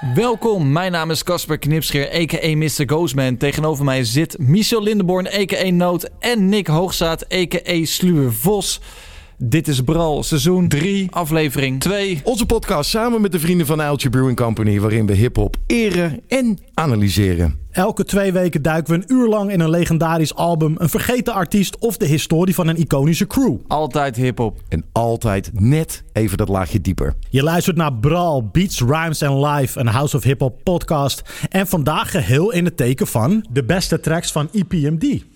Welkom, mijn naam is Casper Knipscheer, a.k.a. Mr. Ghostman. Tegenover mij zit Michel Lindenborn, a.k.a. Noot en Nick Hoogzaat, a.k.a. Sluwe Vos. Dit is Bral, seizoen 3, aflevering 2. Onze podcast samen met de vrienden van Uiltje Brewing Company, waarin we hip-hop eren en analyseren. Elke twee weken duiken we een uur lang in een legendarisch album, een vergeten artiest of de historie van een iconische crew. Altijd hip-hop. En altijd net even dat laagje dieper. Je luistert naar Brawl, Beats, Rhymes and Live, een House of Hip Hop podcast. En vandaag geheel in het teken van de beste tracks van EPMD.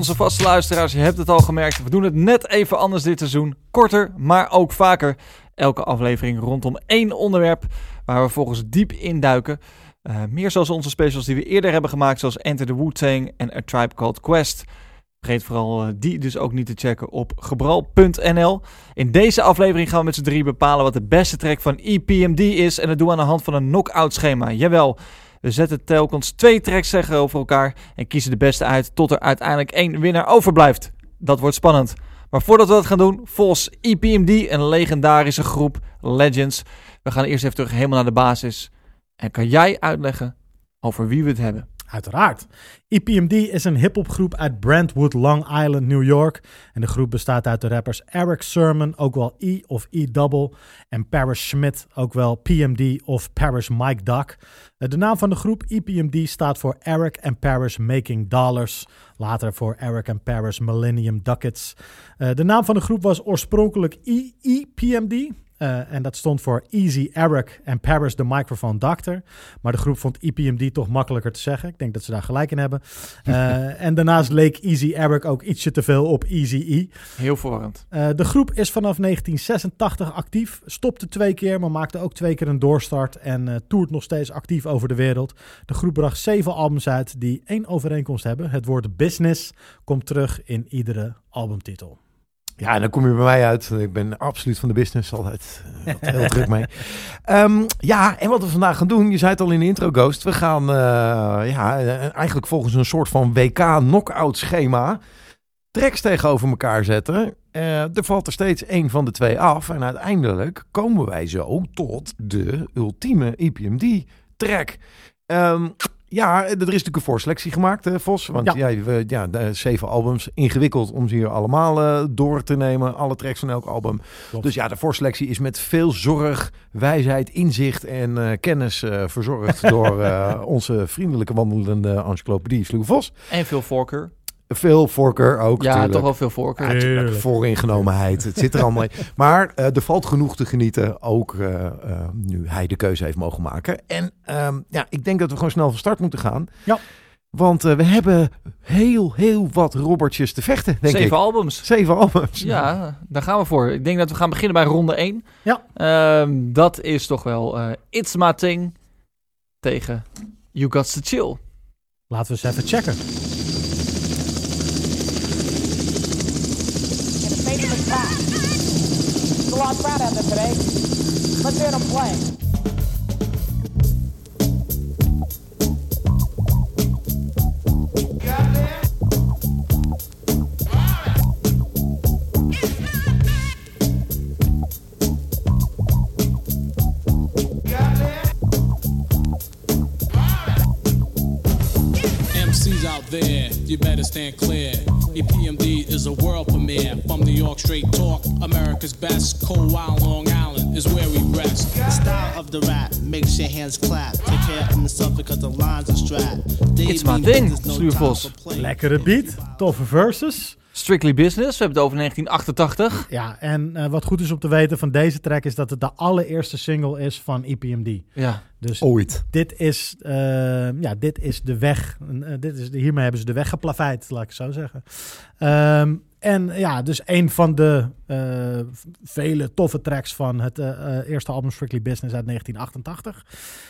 Onze vaste luisteraars, je hebt het al gemerkt, we doen het net even anders dit seizoen. Korter, maar ook vaker. Elke aflevering rondom één onderwerp waar we volgens diep induiken. Eh meer zoals onze specials die we eerder hebben gemaakt, zoals Enter the Wu-Tang en A Tribe Called Quest. Vergeet vooral eh, die dus ook niet te checken op gebral.nl. In deze aflevering gaan we met z'n drie bepalen wat de beste track van EPMD is. En dat doen we aan de hand van een knock-out schema. Jawel, we zetten telkens twee tracks zeggen over elkaar en kiezen de beste uit tot er uiteindelijk één winnaar overblijft. Dat wordt spannend. Maar voordat we dat gaan doen, E EPMD, een legendarische groep Legends. We gaan eerst even terug helemaal naar de basis. En kan jij uitleggen over wie we het hebben? Uiteraard. EPMD is een hip-hopgroep uit Brentwood, Long Island, New York. En de groep bestaat uit de rappers Eric Sermon, ook wel E of E-double. En Paris Schmidt, ook wel PMD of Paris Mike Duck. Eh, De naam van de groep EPMD staat voor Eric and Paris Making Dollars. Later voor Eric and Paris Millennium Ducats. Eh, de naam van de groep was oorspronkelijk EEPMD. Eh, en dat stond voor Easy Eric en Paris the Microphone Doctor. Maar de groep vond EPMD toch makkelijker te zeggen. Ik denk dat ze daar gelijk in hebben. Eh, en daarnaast leek Easy Eric ook ietsje te veel op Easy E. Heel verwarrend. Eh, de groep is vanaf 1986 actief. Stopte twee keer, maar maakte ook twee keer een doorstart. En toert nog steeds actief over de wereld. De groep bracht zeven albums uit die één overeenkomst hebben. Het woord business komt terug in iedere albumtitel. Ja, en dan kom je bij mij uit. Ik ben absoluut van de business, altijd eh, heel druk mee. Ehm, ja, en wat we vandaag gaan doen, je zei het al in de intro, Ghost. We gaan eh, ja, eh, eigenlijk volgens een soort van WK-knockout schema tracks tegenover elkaar zetten. Er valt er steeds één van de twee af. En uiteindelijk komen wij zo tot de ultieme E EPMD-track. Ehm, ja, er is natuurlijk een voorselectie gemaakt, eh, Vos. Want Ja. ja. we, ja, de zeven albums, ingewikkeld om ze hier allemaal eh, door te nemen. Alle tracks van elk album. Klopt. Dus ja, de voorselectie is met veel zorg, wijsheid, inzicht en eh, kennis eh, verzorgd door eh, onze vriendelijke wandelende encyclopedie Vos. En veel voorkeur. Veel voorkeur ook. Ja, toch wel veel voorkeur. Ja. Vooringenomenheid. Het zit er allemaal in. Maar eh, er valt genoeg te genieten. Ook eh, eh, nu hij de keuze heeft mogen maken. En ehm, ja, ik denk dat we gewoon snel van start moeten gaan. Ja. Want eh, we hebben heel, heel wat Robertjes te vechten, denk Zeven ik. albums. Zeven albums. Ja, daar gaan we voor. Ik denk dat we gaan beginnen bij ronde 1. Ja. Ehm, dat is toch wel eh It's My Thing tegen You Got To Chill. Laten we eens even checken. In a faceless pack. There's a lot of crowd out there today. Let's hear them play. MCs out there, you better stand clear. EPMD is a world premiere. From New York, straight talk. America's best. Cold Wild Long Island is where we rest. The style of the rap makes your hands clap. Take care of yourself because the lines are strapped. It's my mean thing, there's no Sluwe time Vos. for play. Lekkere beat, toffe verses. Strictly Business, we hebben het over 1988. Ja, en eh, wat goed is om te weten van deze track is dat het de allereerste single is van EPMD. Ja, Dus Ooit. dit, is, eh, ja, dit is de weg. eh, dit is, hiermee hebben ze de weg geplaveid, laat ik het zo zeggen. Ehm, en ja, dus een van de eh, vele toffe tracks van het eh, eh, eerste album Strictly Business uit 1988.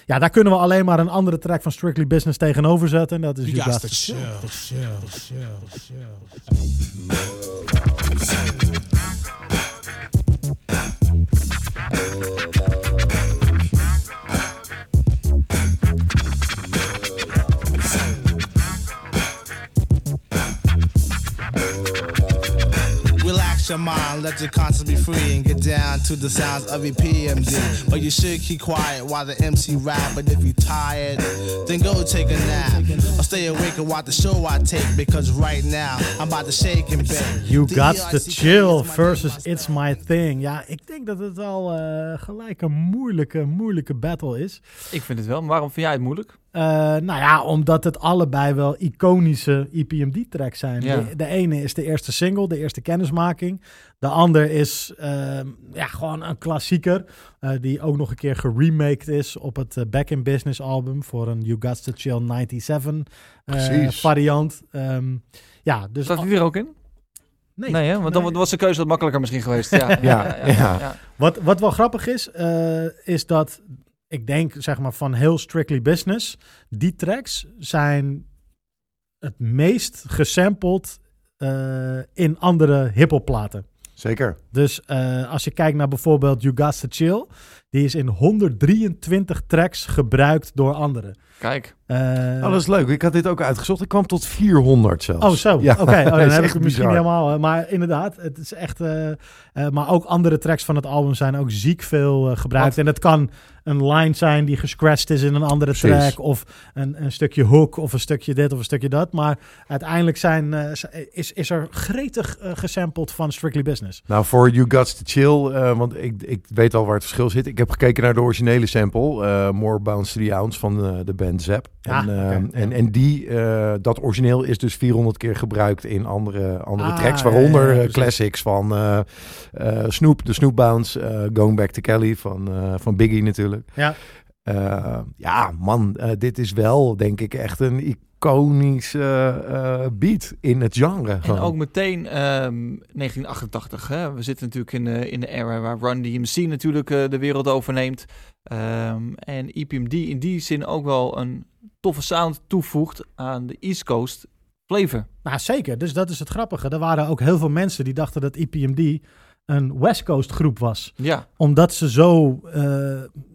Ja, daar kunnen we alleen maar een andere track van Strictly Business tegenover zetten. En dat is You got chill, Chill. chill, chill, your mind, let your conscience be free, and get down to the sounds of your PMD. But you should keep quiet while the MC rap. But if you tired, then go take a nap. Or stay awake and watch the show I take. Because right now, I'm about to shake and bake. You Got to ERCK Chill is versus. It's My Thing. Ja, ik denk dat het al eh, gelijk een moeilijke, moeilijke battle is. Ik vind het wel, maar waarom vind jij het moeilijk? Eh, nou ja, omdat het allebei wel iconische EPMD-tracks zijn. Ja. De, de ene is de eerste single, de eerste kennismaking. De ander is ehm, ja, gewoon een klassieker. eh, die ook nog een keer geremaked is op het eh, Back in Business album. Voor een You Got to Chill 97 eh, Precies. variant. Ehm, ja, dus... Staat die er ook in? nee, Nee, hè? want dan nee. was de keuze wat makkelijker misschien geweest. Ja, Ja, ja. Wat, wat wel grappig is, eh, is dat ik denk, zeg maar, van heel Strictly Business, die tracks zijn het meest gesampled eh, in andere hiphop platen. Zeker. Dus eh, als je kijkt naar bijvoorbeeld You Got to Chill, die is in 123 tracks gebruikt door anderen. Kijk, Eh, Oh, dat is leuk. Ik had dit ook uitgezocht. Ik kwam tot 400 zelfs. Oh, zo. Ja, Oké, oh, dat dan heb ik het misschien bizar. helemaal. eh, Maar inderdaad, het is echt. eh, eh, maar ook andere tracks van het album zijn ook ziek veel gebruikt. En het kan een line zijn die gescratcht is in een andere Precies. track. Of een, een stukje hook, of een stukje dit of een stukje dat. Maar uiteindelijk zijn, is, is er gretig gesampled van Strictly Business. Nou, voor You Got to Chill, eh, want ik, ik weet al waar het verschil zit. Ik heb gekeken naar de originele sample, eh, More Bounce to the Ounce van eh, de band Zap. En, Ah, eh, oké, en, en die, eh, dat origineel is dus 400 keer gebruikt in andere, andere Ah, tracks. Waaronder ja, ja, precies. classics van Snoop, de Snoop Bounce, Going Back to Kelly van, van Biggie natuurlijk. Ja. Eh, ja, man, eh, dit is wel denk ik echt een iconische eh, beat in het genre. en gewoon. ook meteen ehm, 1988. Hè? We zitten natuurlijk in de, in de era waar Run DMC natuurlijk eh, de wereld overneemt. Ehm, en EPMD in die zin ook wel een toffe sound toevoegt aan de East Coast flavor. Nou, zeker. Dus dat is het grappige. Er waren ook heel veel mensen die dachten dat EPMD een West Coast groep was. Ja, Omdat ze zo, eh,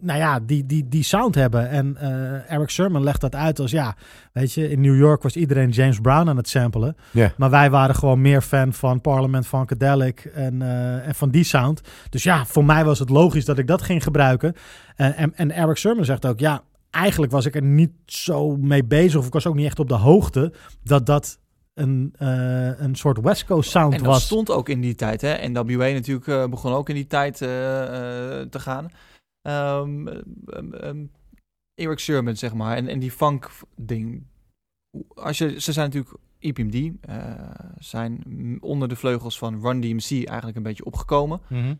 nou ja, die, die, die sound hebben. En eh, Eric Sermon legt dat uit als, ja, weet je, in New York was iedereen James Brown aan het samplen. Ja. Maar wij waren gewoon meer fan van Parliament Funkadelic en, eh, en van die sound. Dus ja, voor mij was het logisch dat ik dat ging gebruiken. Eh, en, en Eric Sermon zegt ook, ja, eigenlijk was ik er niet zo mee bezig. Of ik was ook niet echt op de hoogte dat dat een, eh, een soort West Coast sound en dat was. stond ook in die tijd. Hè? NWA natuurlijk eh, begon ook in die tijd eh, te gaan. Ehm, ehm, ehm, Eric Sherman, zeg maar. En, en die funk ding. Als je, ze zijn natuurlijk EPMD. eh, zijn onder de vleugels van Run DMC eigenlijk een beetje opgekomen. Mhm.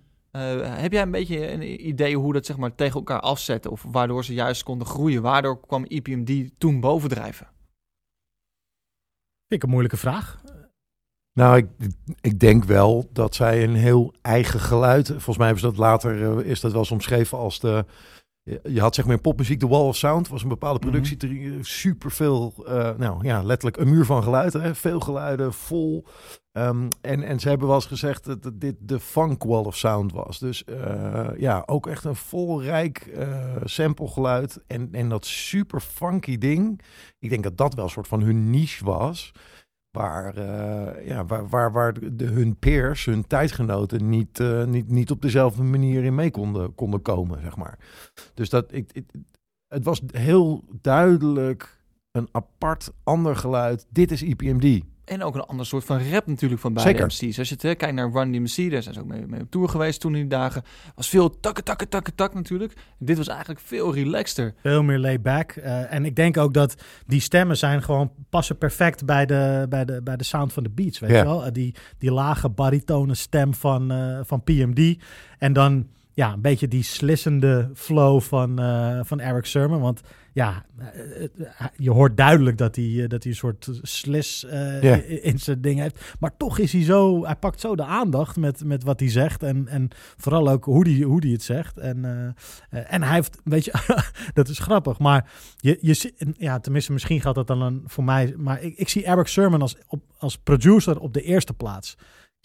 Heb jij een beetje een idee hoe dat zeg maar tegen elkaar afzetten? Of waardoor ze juist konden groeien? Waardoor kwam EPMD toen bovendrijven? Vind ik een moeilijke vraag. Nou, ik, ik denk wel dat zij een heel eigen geluid. Volgens mij ze dat later, eh, is dat wel eens omschreven als de. Je had zeg maar in popmuziek de Wall of Sound, was een bepaalde Mhm. productie, super veel, nou ja, letterlijk een muur van geluiden, hè? veel geluiden, vol. Ehm, en, en ze hebben wel eens gezegd dat dat dit de funk Wall of Sound was. Dus eh, ja, ook echt een vol rijk eh samplegeluid en, en dat super funky ding. Ik denk dat dat wel een soort van hun niche was. Waar, eh, ja, waar, waar, waar de, hun peers, hun tijdgenoten, niet, eh, niet, niet op dezelfde manier in mee konden, komen, zeg maar. Dus dat, ik, het was heel duidelijk een apart ander geluid. Dit is IPMD. En ook een ander soort van rap natuurlijk van beide Zeker. MC's. Als je het, hè, kijkt naar Run DMC, daar zijn ze ook mee, mee op tour geweest toen in die dagen. Was veel takken, takken, takken, tak natuurlijk. Dit was eigenlijk veel relaxter. Veel meer laid back. Eh, en ik denk ook dat die stemmen zijn gewoon passen perfect bij de, bij de, bij de sound van de beats. Weet je wel? Eh, die, die lage baritone stem van, eh, van PMD. En dan ja, een beetje die slissende flow van, eh, van Eric Sermon. Want ja, eh, eh, je hoort duidelijk dat hij, eh, dat hij een soort slis eh, in zijn ding heeft. Maar toch is hij zo, hij pakt zo de aandacht met, met wat hij zegt. En, en vooral ook hoe hij, hoe hij het zegt. En, eh, eh, en hij heeft, weet je, dat is grappig. Maar je, je, ja, tenminste, misschien geldt dat dan een, voor mij. Maar ik, ik zie Eric Sermon als, op, als producer op de eerste plaats. Ik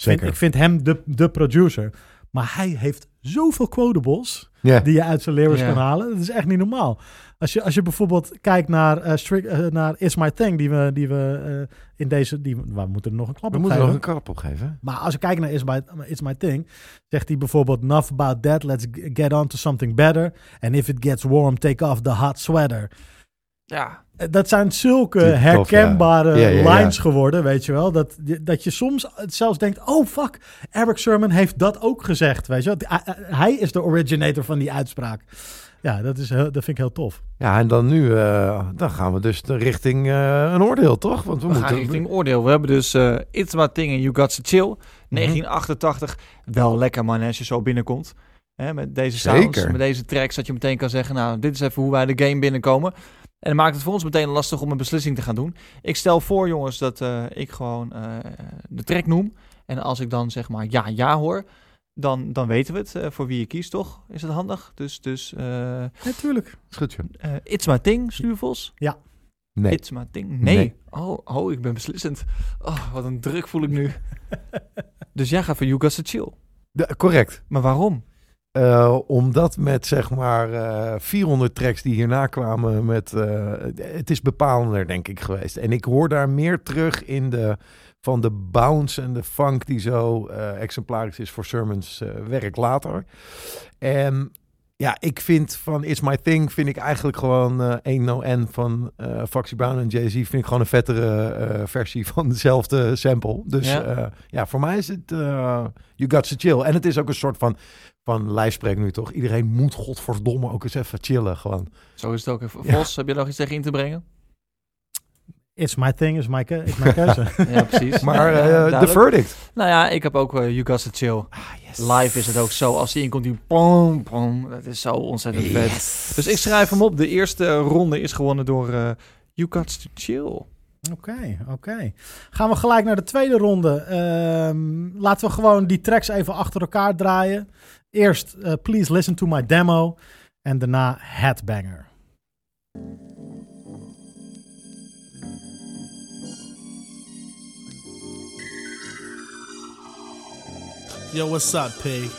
vind, Zeker. ik vind hem de, de producer. Maar hij heeft zoveel quotables die je uit zijn lyrics kan halen. Dat is echt niet normaal. Als je, als je bijvoorbeeld kijkt naar, eh, Strict- eh, naar It's My Thing, die we, die we eh, in deze... Die, we moeten er nog een klap We op moeten geven. nog een krap opgeven. Maar als we kijken naar It's My, It's My Thing, zegt hij bijvoorbeeld... Enough about that, let's get on to something better. And if it gets warm, take off the hot sweater. Ja, Eh, Dat zijn zulke Tof, ja. herkenbare Ja, ja, ja. lines geworden, weet je wel. Dat, je- dat je soms zelfs denkt, oh fuck, Eric Sermon heeft dat ook gezegd, weet je wel. Hij- Hij is de originator van die uitspraak. Ja, dat, is heel, dat vind ik heel tof. Ja, en dan nu, eh, dan gaan we dus de richting eh, een oordeel, toch? Want we, we gaan moeten... richting oordeel. We hebben dus eh It's My Thing and You Got To Chill. 1988. Wel lekker man als je zo binnenkomt. Hè, met deze sounds, Zeker. met deze tracks. Dat je meteen kan zeggen, nou dit is even hoe wij de game binnenkomen. En dat maakt het voor ons meteen lastig om een beslissing te gaan doen. Ik stel voor jongens dat eh, ik gewoon eh, de track noem. En als ik dan zeg maar ja, ja hoor. Dan, dan weten we het eh, voor wie je kiest, toch? Is dat handig? Dus, dus eh, Natuurlijk. Joh. eh, It's My Thing, Stuurvos. Nee. It's my thing. Nee. Nee. Oh, oh, ik ben beslissend. Oh, wat een druk voel ik nu. dus jij gaat voor You Got Chill. De- correct. Maar waarom? Eh, omdat met zeg maar eh 400 tracks die hierna kwamen, met, eh, het is bepalender denk ik geweest. En ik hoor daar meer terug in de, van de bounce en de funk die zo eh, exemplarisch is voor Sermons eh, werk later. En ja, ik vind van It's My Thing vind ik eigenlijk gewoon eh één no N van eh Foxy Brown en Jay-Z vind ik gewoon een vettere eh, versie van dezelfde sample. Dus Ja. ja, ja voor mij is het eh, You Got To Chill. En het is ook een soort van van lijfspreek nu toch? Iedereen moet godverdomme ook eens even chillen gewoon. Zo is het ook. Vos, Ja. heb je nog iets tegen in te brengen? It's my thing, is my, is keuze. Ja, precies. Maar eh, de verdict. Nou ja, ik heb ook eh, You Got To Chill. Live is het ook zo. Als die inkomt, die pom, pom. Dat is zo ontzettend vet. Dus ik schrijf hem op. De eerste ronde is gewonnen door eh You Got To Chill. Oké, oké. Gaan we gelijk naar de tweede ronde. Ehm, laten we gewoon die tracks even achter elkaar draaien. Eerst eh, Please Listen To My Demo. En daarna Headbanger. Yo, what's up, P?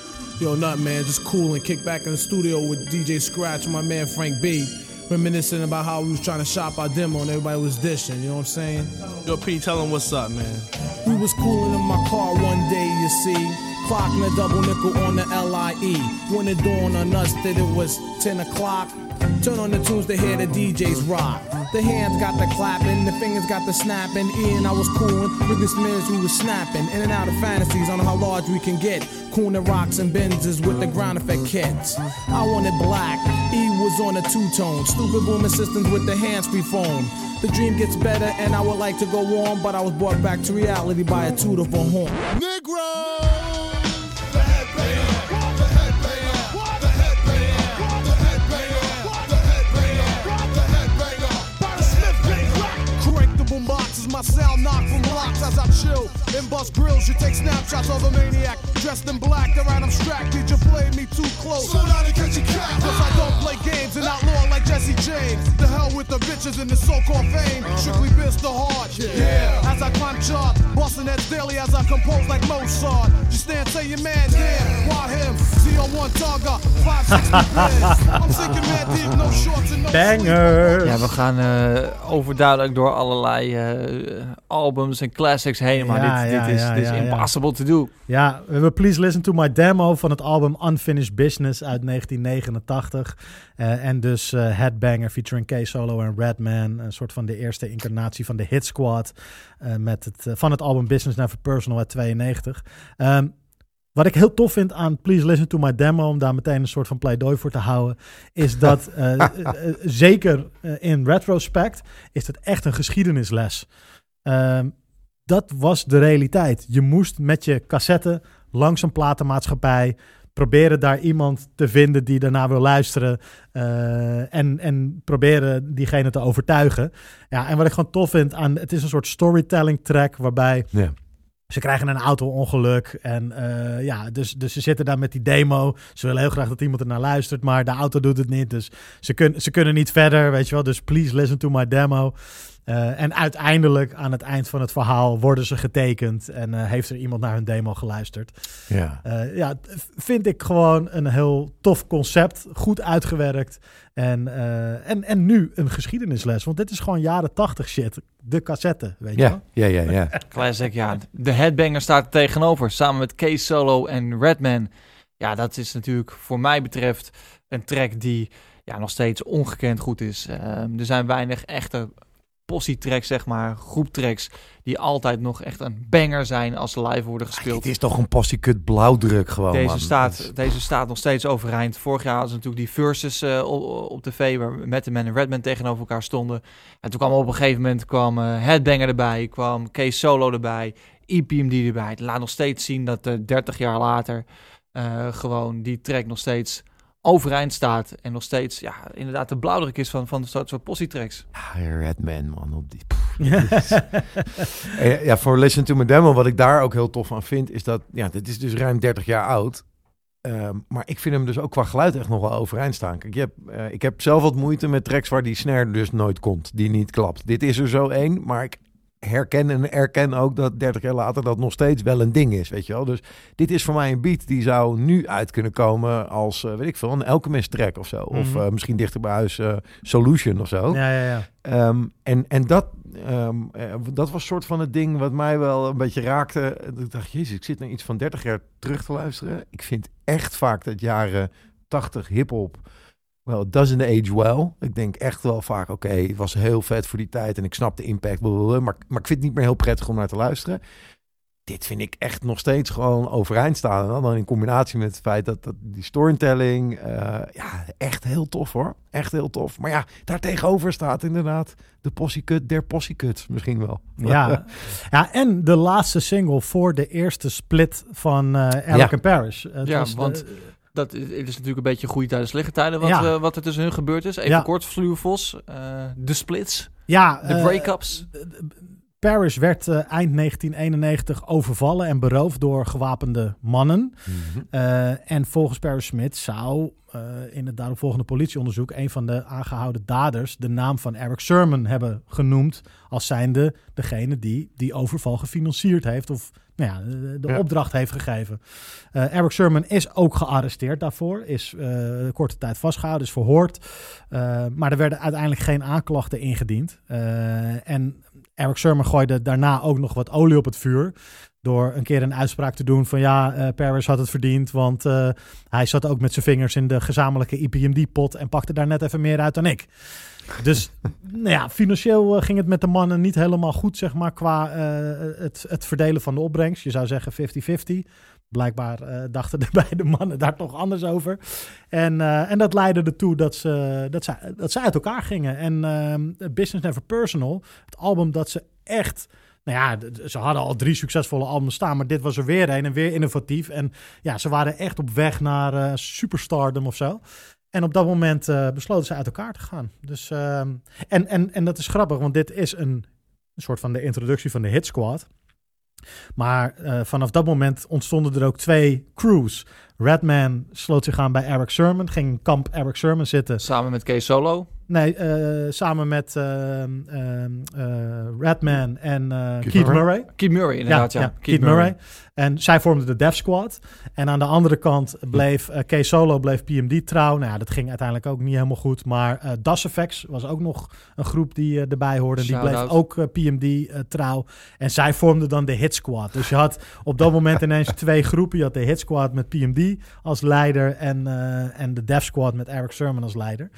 Yo, nut man, just cool and kick back in the studio with DJ Scratch and my man Frank B. Reminiscing about how we was trying to shop our demo and everybody was dishing, you know what I'm saying? Yo, P, tell him what's up, man. We was cooling in my car one day, you see. Clocking a double nickel on the LIE. When it dawned on us that it was 10 o'clock. Turn on the tunes to hear the DJs rock. The hands got the clapping, the fingers got the snapping. And I was cooling, with this minutes we was snapping. In and out of fantasies on how large we can get. Cooling the rocks and benzes with the ground effect kits. I wanted black, E was on a two tone. Stupid booming systems with the hands free phone. The dream gets better and I would like to go on, but I was brought back to reality by a two to four horn. Negro! My sound knock from blocks as I chill and bust grills. You take snapshots of a maniac dressed in black. Around I'm strapped. Did you play me too close? Slow down and catch a cat. Cause I don't play games and outlaw like Jesse James. The hell with the bitches and the so-called fame. Uh-huh. Strictly biz the hard. Yeah. As I climb chart, busting that daily as I compose like Mozart. You stand, say your man, damn. Why him? CO1 Tonga, 560 pins. I'm sinking mad deep, no shorts and no Bangers! Ja, we gaan eh, overduidelijk door allerlei eh, albums en classics heen. Maar Ja, dit, ja, dit is, ja, dit is ja, ja. impossible to do. Ja, we hebben Please Listen to My Demo van het album Unfinished Business uit 1989. Eh, en dus eh, Headbanger featuring K-Solo en Redman. Een soort van de eerste incarnatie van de Hit Squad. eh, met het, van het album Business Never Personal uit 92. Ehm, wat ik heel tof vind aan Please Listen to My Demo, om daar meteen een soort van pleidooi voor te houden, is dat eh, eh, eh, zeker in retrospect is het echt een geschiedenisles. Ehm, dat was de realiteit. Je moest met je cassette langs een platenmaatschappij proberen daar iemand te vinden die daarna wil luisteren. en, en proberen diegene te overtuigen. Ja, en wat ik gewoon tof vind aan... Het is een soort storytelling track waarbij... Ja. Ze krijgen een auto-ongeluk en eh, ja, dus, dus ze zitten daar met die demo. Ze willen heel graag dat iemand er naar luistert, maar de auto doet het niet. Dus ze, kun, ze kunnen niet verder, weet je wel. Dus please listen to my demo. Eh, en uiteindelijk, aan het eind van het verhaal, worden ze getekend en eh, heeft er iemand naar hun demo geluisterd. Ja. Eh, ja, vind ik gewoon een heel tof concept, goed uitgewerkt. En, eh, en, en nu een geschiedenisles, want dit is gewoon jaren tachtig shit. De cassette, weet je wel. Ja, ja, ja, ja. Classic, ja. De Headbanger staat er tegenover, samen met Case Solo en Redman. Ja, dat is natuurlijk voor mij betreft een track die ja, nog steeds ongekend goed is. Ehm, er zijn weinig echte posse-tracks, zeg maar, groeptracks, die altijd nog echt een banger zijn als ze live worden gespeeld. Het is toch een passiekut blauwdruk gewoon, Deze man. staat, deze staat nog steeds overeind. Vorig jaar hadden ze natuurlijk die verses eh, op, op tv waar Metalman en Redman tegenover elkaar stonden. En toen kwam op een gegeven moment kwam eh, Headbanger erbij, kwam Case Solo erbij, EPMD erbij. Het laat nog steeds zien dat eh 30 jaar later gewoon die track nog steeds overeind staat. En nog steeds, ja, inderdaad de blauwdruk is van, van de soort, soort posse-tracks. Ja, Redman, man. Op die... Eh, ja, voor Listen to My Demo, wat ik daar ook heel tof aan vind, is dat, ja, dit is dus ruim 30 jaar oud. Ehm, maar ik vind hem dus ook qua geluid echt nog wel overeind staan. Kijk, je hebt, eh, ik heb zelf wat moeite met tracks waar die snare dus nooit komt, die niet klapt. Dit is er zo één, maar ik herken en erken ook dat 30 jaar later dat nog steeds wel een ding is, weet je wel. Dus dit is voor mij een beat die zou nu uit kunnen komen als, eh, weet ik veel, een Alchemist track of zo. Of Mhm. eh, misschien dichter bij huis eh, Solution of zo. Ja, ja, ja. Ehm, en en dat, eh, dat was soort van het ding wat mij wel een beetje raakte. Ik dacht, jezus, ik zit naar iets van 30 jaar terug te luisteren. Ik vind echt vaak dat jaren 80 hip-hop, well, it doesn't age well. Ik denk echt wel vaak, oké, het was heel vet voor die tijd en ik snap de impact, blablabla, maar, maar ik vind het niet meer heel prettig om naar te luisteren. Dit vind ik echt nog steeds gewoon overeind staan. En dan in combinatie met het feit dat, dat die storytelling, eh, ja, echt heel tof hoor. Echt heel tof. Maar ja, daar tegenover staat inderdaad de possiekut der possiekut misschien wel. Ja. ja, en de laatste single voor de eerste split van eh Eric Ja. en Paris. Het Ja, was de- want- Dat is, het is natuurlijk een beetje goede tijden, slechte tijden wat, Ja. eh, wat er tussen hun gebeurd is. Even Ja. kort, Fluwe Vos, eh, de splits, ja, de eh, break-ups. Paris werd eind 1991 overvallen en beroofd door gewapende mannen. Mhm. Eh, en volgens Paris Smith zou in het daaropvolgende politieonderzoek een van de aangehouden daders de naam van Eric Sermon hebben genoemd als zijnde degene die die overval gefinancierd heeft of nou ja, de, de Ja. opdracht heeft gegeven. Eh, Eric Sermon is ook gearresteerd daarvoor, is eh, korte tijd vastgehouden, is verhoord. Eh, maar er werden uiteindelijk geen aanklachten ingediend. En Eric Sermon gooide daarna ook nog wat olie op het vuur. Door een keer een uitspraak te doen van ja, eh, Paris had het verdiend. Want eh, hij zat ook met zijn vingers in de gezamenlijke IPMD-pot en pakte daar net even meer uit dan ik. Dus nou ja, financieel eh, ging het met de mannen niet helemaal goed, zeg maar, qua het, het verdelen van de opbrengst. Je zou zeggen 50-50. Blijkbaar dachten de beide mannen daar toch anders over. En, en dat leidde ertoe dat ze, dat, ze, dat ze uit elkaar gingen. En ehm, Business Never Personal, het album dat ze echt... Nou ja, ze hadden al drie succesvolle albums staan, maar dit was er weer een en weer innovatief. En ja, ze waren echt op weg naar eh, superstardom of zo. En op dat moment eh, besloten ze uit elkaar te gaan. Dus, ehm, en, en, en dat is grappig, want dit is een, soort van de introductie van de Hit Squad. Maar eh, vanaf dat moment ontstonden er ook twee crews. Redman sloot zich aan bij Eric Sermon, ging in kamp Eric Sermon zitten. Samen met Case Solo. Nee, eh, samen met ehm, ehm, eh, Redman en eh, Keith Keith Murray? Murray. Keith Murray inderdaad, ja. Keith, Murray. En zij vormden de Def Squad. En aan de andere kant bleef uh, K Solo bleef PMD trouw. Nou ja, dat ging uiteindelijk ook niet helemaal goed. Maar uh, Das Effects was ook nog een groep die uh, erbij hoorde. Die bleef ook uh, PMD uh, trouw. En zij vormden dan de Hit Squad. Dus je had op dat moment ineens twee groepen. Je had de Hit Squad met PMD als leider. En, uh, en de Def Squad met Eric Sermon als leider.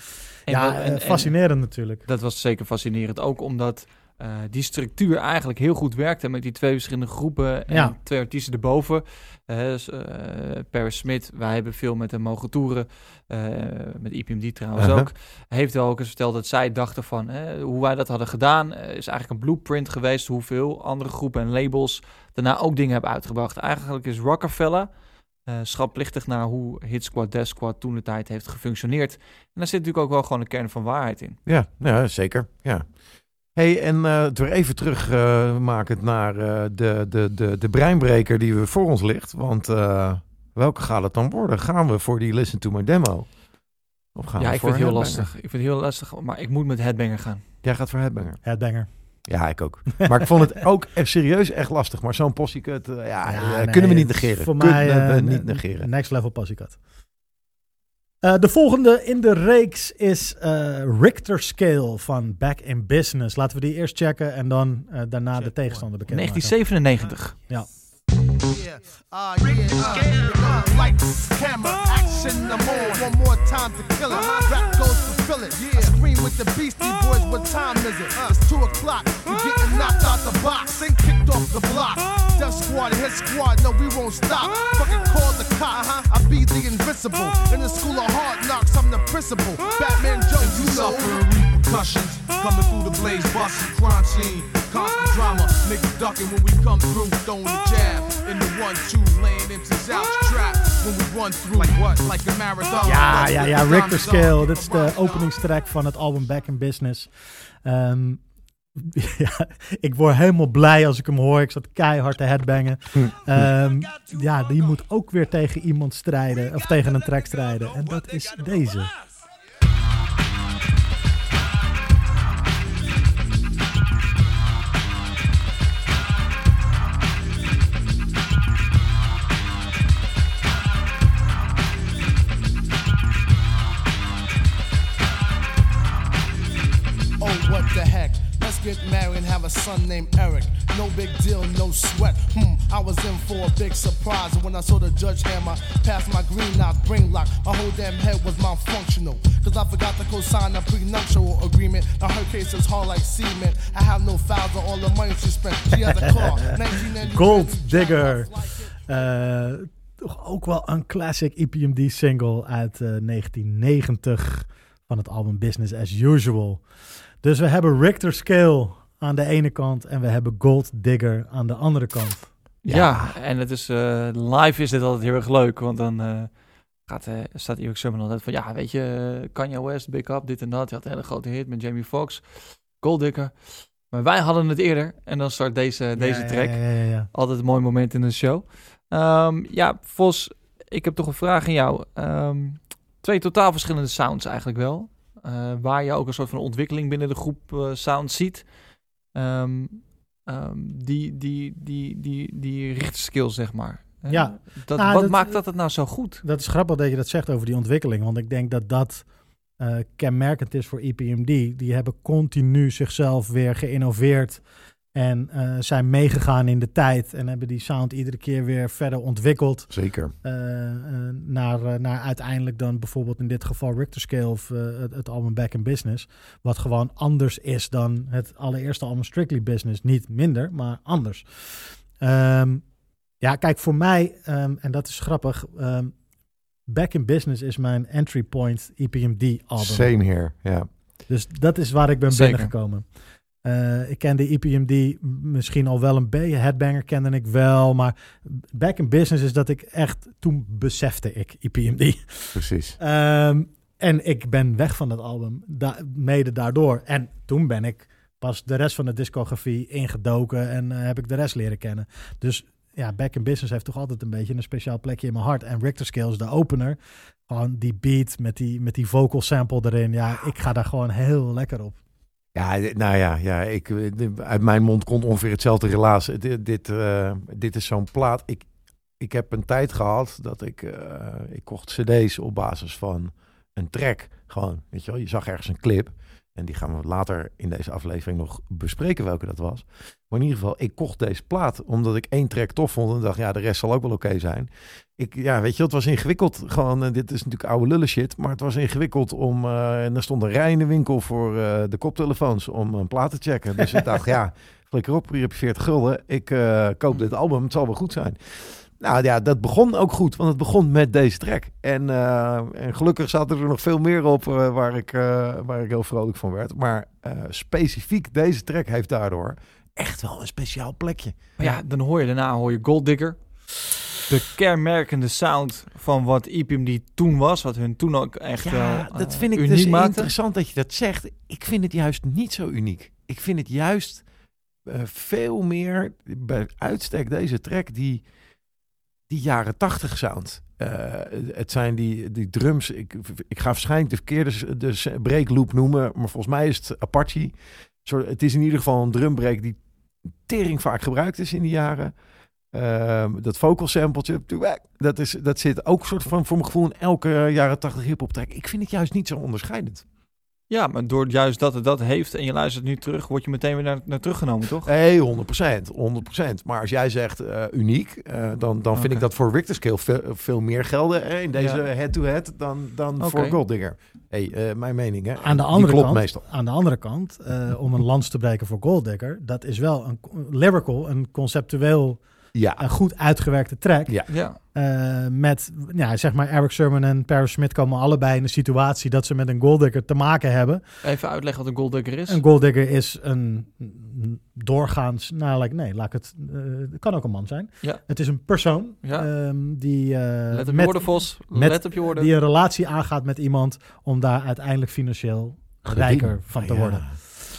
Ja, wel- en- en- fascinerend natuurlijk. Dat was zeker fascinerend. Ook omdat eh, die structuur eigenlijk heel goed werkte met die twee verschillende groepen en Ja. twee artiesten erboven. Eh, dus, eh, Paris Smith, wij hebben veel met hem mogen toeren. eh, met IPMD trouwens Uh-huh. ook. Heeft wel ook eens verteld dat zij dachten van eh, hoe wij dat hadden gedaan. eh, is eigenlijk een blueprint geweest hoeveel andere groepen en labels daarna ook dingen hebben uitgebracht. Eigenlijk is Rockefeller eh schatplichtig naar hoe Hit Squad, Death Squad toen de tijd heeft gefunctioneerd. En daar zit natuurlijk ook wel gewoon een kern van waarheid in. Ja, ja zeker. Ja. Hey, en eh het weer even terug eh, maken naar eh, de, de, de, de breinbreker die we voor ons ligt. Want eh, welke gaat het dan worden? Gaan we voor die Listen to My Demo? Of gaan ja, we ik voor vind het heel Headbanger? lastig. Ik vind het heel lastig, maar ik moet met Headbanger gaan. Jij gaat voor Headbanger. Headbanger. Ja, ik ook. Maar ik vond het ook echt serieus echt lastig. Maar zo'n possiecut, eh, ja, Ja, eh, nee, kunnen we niet negeren. Voor Kunnen mij we eh, niet ne- negeren. Next level passiekat. Eh de volgende in de reeks is eh, Richter Scale van Back in Business. Laten we die eerst checken en dan eh, daarna de tegenstander bekend 1997. Yeah, uh, yeah, uh, uh, lights, camera, action, I'm on. One more time to kill it. Rap goes to fill it. Yeah, scream with the Beastie Boys. What time is it? It's two o'clock. You getting knocked out the box and kicked off the block. Death squad, hit squad. No, we won't stop. Fucking call the cop. I be the invincible. In the school of hard knocks, I'm the principal. Batman Joe, you know. Repercussions coming through the blaze, busting crime scene. Constant drama, niggas ducking when we come through, throwing the jab in the one two, laying into Zouch trap when we run through. Like what? Like a marathon. Ja, ja, ja, the Richter Scale. Dit is de openingstrack van het album Back in Business. Ehm, ja, ik word helemaal blij als ik hem hoor. Ik zat keihard te headbangen. Ehm, ja, die moet ook weer tegen iemand strijden. Of tegen een track strijden. En dat is deze. A son named Eric. No big deal, no sweat. Hmm, I was in for a big surprise when I saw the judge hammer past my green knock, brain lock. My whole damn head was malfunctional. Cause I forgot to co-sign a prenuptial agreement. Now her case is hard like cement. I have no files on all the money she spent. She has a car. Gold Digger. Eh, toch ook wel een classic EPMD single uit eh, 1990 van het album Business as Usual. Dus we hebben Richter Scale aan de ene kant en we hebben Gold Digger aan de andere kant. Ja, en het is, eh, live is dit altijd heel erg leuk, want dan eh, gaat, eh, staat Eric Sermon altijd van, ja, weet je, Kanye West, Big Up, dit en dat. Hij had een hele grote hit met Jamie Foxx, Gold Digger. Maar wij hadden het eerder en dan start deze, deze Ja, track. Ja, ja, ja, ja. Altijd een mooi moment in de show. Ehm, ja, Vos, ik heb toch een vraag aan jou. Ehm, twee totaal verschillende sounds eigenlijk wel. Eh, waar je ook een soort van ontwikkeling binnen de groep eh sounds ziet. Ehm, ehm, die, die, die, die, die richterskills, zeg maar. Eh, Ja. Dat, Nou, wat dat- maakt dat het nou zo goed? Dat is grappig dat je dat zegt over die ontwikkeling. Want ik denk dat dat eh, kenmerkend is voor EPMD. Die hebben continu zichzelf weer geïnnoveerd. En eh, zijn meegegaan in de tijd. En hebben die sound iedere keer weer verder ontwikkeld. Zeker. eh, eh, naar, naar uiteindelijk dan bijvoorbeeld in dit geval Richter Scale of het, het album Back in Business. Wat gewoon anders is dan het allereerste album Strictly Business. Niet minder, maar anders. Ehm, ja, kijk, voor mij, ehm, en dat is grappig. ehm, Back in Business is mijn entry point EPMD album. Same here, ja. Dus dat is waar ik ben Zeker. binnengekomen. Eh, ik kende EPMD misschien al wel een beetje. Headbanger kende ik wel. Maar back in business is dat ik echt... Toen besefte ik EPMD. Precies. Ehm, en ik ben weg van dat album. Da mede daardoor. En toen ben ik pas de rest van de discografie ingedoken. En eh, heb ik de rest leren kennen. Dus ja, Back in Business heeft toch altijd een beetje een speciaal plekje in mijn hart. En Richter Scale is de opener. Gewoon die beat met die, met die vocal sample erin. Ja, ik ga daar gewoon heel lekker op. Ja, nou ja, ja ik, eh, uit mijn mond komt ongeveer hetzelfde relaas. Dit, dit, eh, dit is zo'n plaat. Ik, ik heb een tijd gehad dat ik, eh, ik kocht cd's op basis van een track. Gewoon, weet je wel, je zag ergens een clip. En die gaan we later in deze aflevering nog bespreken welke dat was. Maar in ieder geval, ik kocht deze plaat omdat ik één track tof vond. En dacht, ja, de rest zal ook wel oké zijn. Ik, ja, weet je, het was ingewikkeld. Gewoon, eh, dit is natuurlijk oude lullen shit. Maar het was ingewikkeld om. eh, en er stond een rij in de winkel voor eh, de koptelefoons om een plaat te checken. Dus ik dacht, ja, flikker op, hier heb je 40 gulden. Ik eh, koop dit album, het zal wel goed zijn. Nou ja, dat begon ook goed, want het begon met deze track. En, eh, en gelukkig zaten er nog veel meer op waar, ik, eh, waar ik heel vrolijk van werd. Maar eh, specifiek deze track heeft daardoor echt wel een speciaal plekje. Maar ja, dan hoor je daarna hoor je Gold Digger. De kenmerkende sound van wat EPMD toen was. Wat hun toen ook echt wel Ja, eh, dat vind ik dus maakte. interessant dat je dat zegt. Ik vind het juist niet zo uniek. Ik vind het juist eh, veel meer bij uitstek deze track die, die jaren tachtig sound. Eh, het zijn die, die drums. Ik, ik ga waarschijnlijk de verkeerde s- breakloop noemen, maar volgens mij is het Apache. Het is in ieder geval een drumbreak die tering vaak gebruikt is in die jaren. Ehm, dat vocal sampletje, dat, is, dat zit ook soort van voor mijn gevoel in elke jaren 80 hip-hop track. Ik vind het juist niet zo onderscheidend. Ja, maar door juist dat het dat heeft en je luistert nu terug, word je meteen weer naar, naar teruggenomen, toch? Nee, 100%, 100%. Maar als jij zegt eh, uniek, eh, dan, dan vind ik dat voor Richter Scale veel, veel meer gelden eh, in deze Ja. head-to-head dan, dan voor Golddigger. hey, eh, mijn mening hè. Aan de Die andere klopt kant, meestal. Aan de andere kant, eh, om een lans te breken voor Golddigger, dat is wel een lyrical, een conceptueel, Ja, een goed uitgewerkte track. Ja. Ja, Eh, met, ja, zeg maar, Eric Sermon en Paris Smith komen allebei in een situatie dat ze met een Golddigger te maken hebben. even uitleggen wat een golddigger is. Een Golddigger is een doorgaans, nou, like, nee, laat ik het, eh, het kan ook een man zijn. Ja. Het is een persoon Ja. ehm, die, eh, Let op je met- woorden, Vos. met- Let op je woorden. die een relatie aangaat met iemand om daar uiteindelijk financieel rijker van te Ja.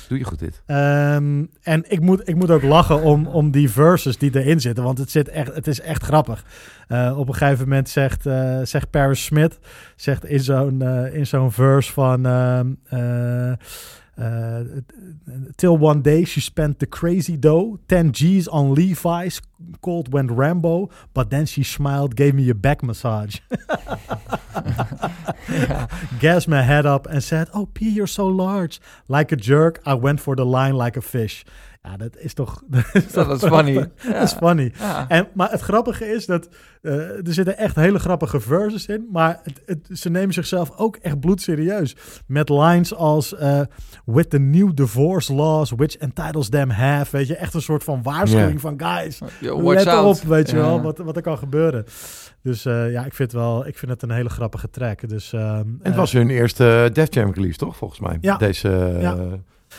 Doe je goed dit. Ehm, en ik moet, ik moet ook lachen om, om die verses die erin zitten, want het, zit echt, het is echt grappig. Eh, op een gegeven moment zegt, eh, zegt Paris Smith zegt in zo'n eh, in zo'n verse van... eh, till one day she spent the crazy dough, 10 G's on Levi's, cold went Rambo, but then she smiled, gave me a back massage. Gas my head up and said, oh P, you're so large. Like a jerk, I went for the line like a fish. Ja, dat is toch... Dat is, Ja, dat is funny. Dat is funny. Ja. En, maar het grappige is dat eh, er zitten echt hele grappige verses in, maar het, het- ze nemen zichzelf ook echt bloedserieus. Met lines als eh, with the new divorce laws which entitles them have, weet je, echt een soort van waarschuwing van guys. Yo, Let out. op, weet je wel, wat, wat er kan gebeuren. Dus eh, ja, ik vind, wel, ik vind het een hele grappige track. Dus, ehm, En het was hun eerste Def Jam release, toch? Volgens mij. Ja. Deze,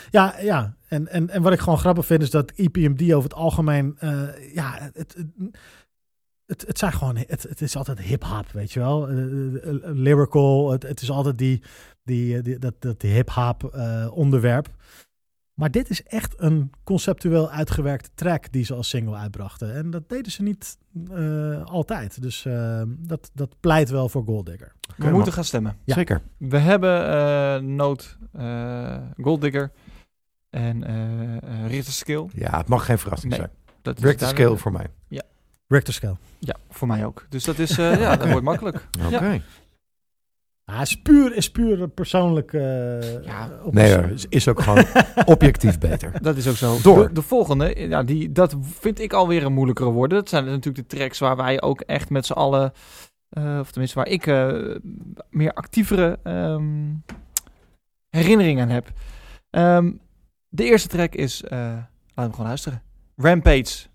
Ja. Ja. En, en, en wat ik gewoon grappig vind is dat EPMD over het algemeen, eh, ja, het, het, het, het zijn gewoon, het, het is altijd hip-hop, weet je wel. Eh, eh, lyrical, het, het is altijd die, die, die, dat, dat hip-hop eh, onderwerp. Maar dit is echt een conceptueel uitgewerkte track die ze als single uitbrachten. En dat deden ze niet eh, altijd. Dus dat, dat pleit wel voor Golddigger. We moeten gaan stemmen. Ja. Zeker. We hebben eh Noot, eh Golddigger en eh eh Richter Skill. Ja, het mag geen verrassing Nee, zijn. Dat is Richter. Scale voor mij. Richter Scale. Ja, voor mij ook. Dus dat is, eh, ja, dat wordt makkelijk. Oké. Ja, is puur, is puur persoonlijk. eh, Ja, Nee hoor, is- is ook gewoon objectief beter. Dat is ook zo. Door. De, de volgende, ja, die, dat vind ik alweer een moeilijkere worden. Dat zijn natuurlijk de tracks waar wij ook echt met z'n allen, eh, of tenminste waar ik eh, meer actievere ehm, herinneringen aan heb. Ehm, de eerste track is, eh laten we hem gewoon luisteren. Rampage.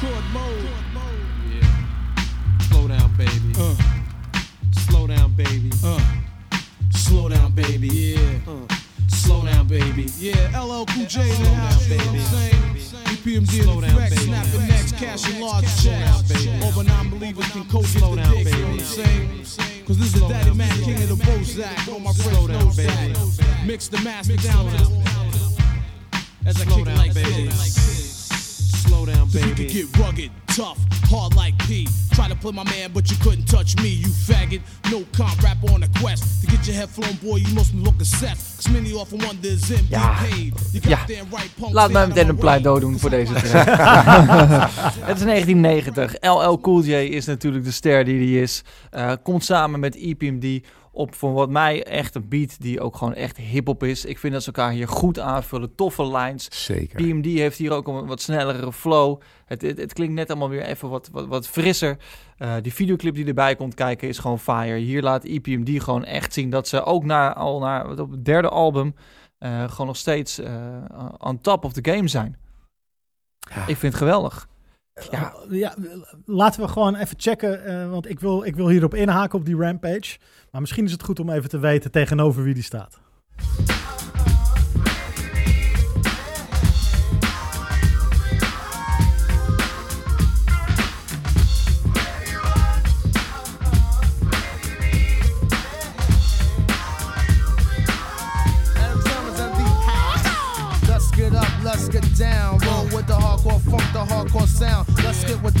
Record mode. Yeah. Slow down, baby. Uh. Slow down, baby. Uh. Slow down, baby. Yeah. Uh. Slow down, baby. Yeah, LL Cool J Slow down, you know baby. What I'm saying? EPMD Slow in down, baby. snapping necks, cashing large Slow down, checks. baby. All non-believers can coach Slow down, dick, you know baby. what I'm saying? Cause this is daddy man, king of the Bozak. All my Slow friends down, know baby. that. Mix the master down as I kick like this. Slow down, You baby. could get rugged, tough, hard like P. Try to play my man, but you couldn't touch me, you faggot. No comp rapper on a quest. To get your head flown, boy, you must be looking set. Cause many often wonder is MD Ja. paid. You Ja. goddamn right, punk, Laat mij meteen een pleidooi doen voor deze track. Het is 1990. LL Cool J is natuurlijk de ster die hij is. Eh, komt samen met EPMD op voor wat mij echt een beat die ook gewoon echt hip-hop is. Ik vind dat ze elkaar hier goed aanvullen. Toffe lines. Zeker. PMD heeft hier ook een wat snellere flow. Het, het, het klinkt net allemaal weer even wat, wat, wat frisser. Eh, die videoclip die erbij komt kijken is gewoon fire. Hier laat EPMD gewoon echt zien dat ze ook na, al naar op het derde album... eh, gewoon nog steeds eh, on top of the game zijn. Ja. Ik vind het geweldig. Ja. ja, laten we gewoon even checken, eh, want ik wil, ik wil hierop inhaken op die Rampage. Maar misschien is het goed om even te weten tegenover wie die staat.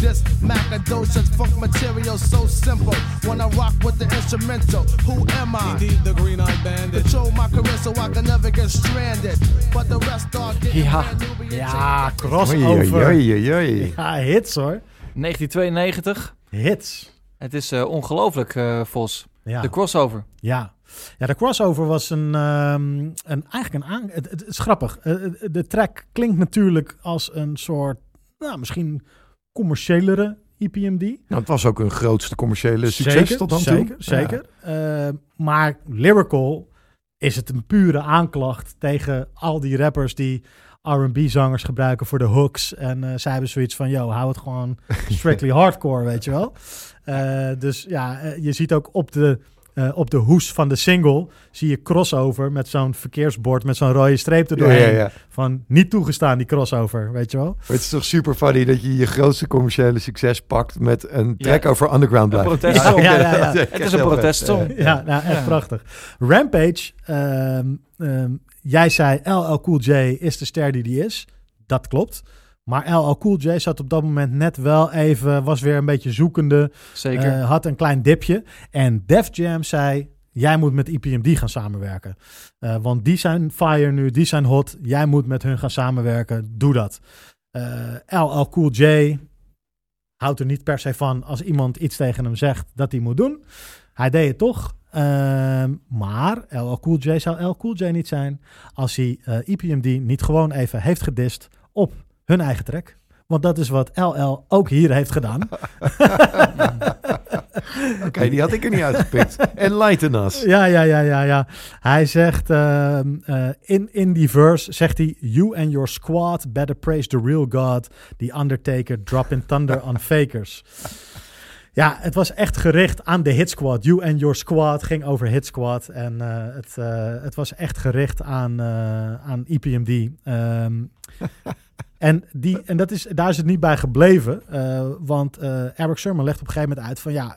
This Macadocious funk material so simple. When I rock with the instrumental, who am I? Indeed, the Green Eyed Bandit. Control my career so I can never get stranded. But the rest are getting Ja. Ja, crossover. Oei, oei, oei. Ja, hits hoor. 1992. Hits. Het is eh, ongelooflijk, eh, Vos. Ja. De crossover. Ja. ja, de crossover was een, ehm, een eigenlijk een aan. Het, het is grappig. Eh, de track klinkt natuurlijk als een soort, nou, misschien commerciëlere EPMD. Nou, het was ook een grootste commerciële succes zeker, tot dan zeker, toe. Zeker. Eh, maar lyrical is het een pure aanklacht tegen al die rappers die R&B-zangers gebruiken voor de hooks. En eh, zij hebben zoiets van, yo, hou het gewoon strictly hardcore, weet je wel. Eh, dus ja, je ziet ook op de, eh, op de hoes van de single, zie je crossover met zo'n verkeersbord met zo'n rode streep erdoorheen. ja, ja. Van niet toegestaan, die crossover, weet je wel. Maar het is toch super funny dat je je grootste commerciële succes pakt met een track over underground Een blijven. protestsong. Ja, ja, ja. Het is een protestsong. Ja, nou, echt Ja. prachtig. Rampage, ehm, ehm, jij zei LL Cool J is de ster die die is. Dat klopt. Maar LL Cool J zat op dat moment net wel even, was weer een beetje zoekende, Zeker. eh, had een klein dipje. En Def Jam zei, jij moet met IPMD gaan samenwerken. Eh, want die zijn fire nu, die zijn hot. Jij moet met hun gaan samenwerken. Doe dat. Eh LL Cool J houdt er niet per se van als iemand iets tegen hem zegt dat hij moet doen. Hij deed het toch. Ehm, maar LL Cool J zou LL Cool J niet zijn als hij eh EPMD niet gewoon even heeft gedist op hun eigen track. Want dat is wat LL ook hier heeft gedaan. Oké, die had ik er niet uitgepikt. Enlighten us. Ja, ja, ja, ja, ja. Hij zegt ehm, eh, in, in die verse, zegt hij... You and your squad better praise the real God. The Undertaker dropping thunder on fakers. Ja, het was echt gericht aan de Hit Squad. You and your squad ging over Hit Squad. En eh, het, eh, het was echt gericht aan, aan EPMD. Ehm, en, die, en dat is, daar is het niet bij gebleven. eh, want eh, Eric Sermon legt op een gegeven moment uit van ja,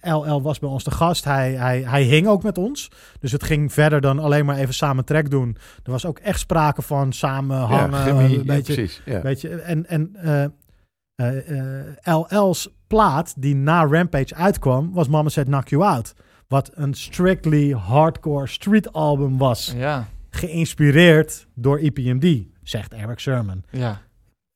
eh, LL was bij ons de gast. Hij, hij, hij hing ook met ons. Dus het ging verder dan alleen maar even samen track doen. Er was ook echt sprake van samen hangen. chemie, een ja, beetje, precies. Ja. En, en eh, eh, eh, LL's plaat die na Rampage uitkwam, was Mama Said Knock You Out. Wat een strictly hardcore street album was. Ja, Geïnspireerd door EPMD, zegt Eric Sermon. ja.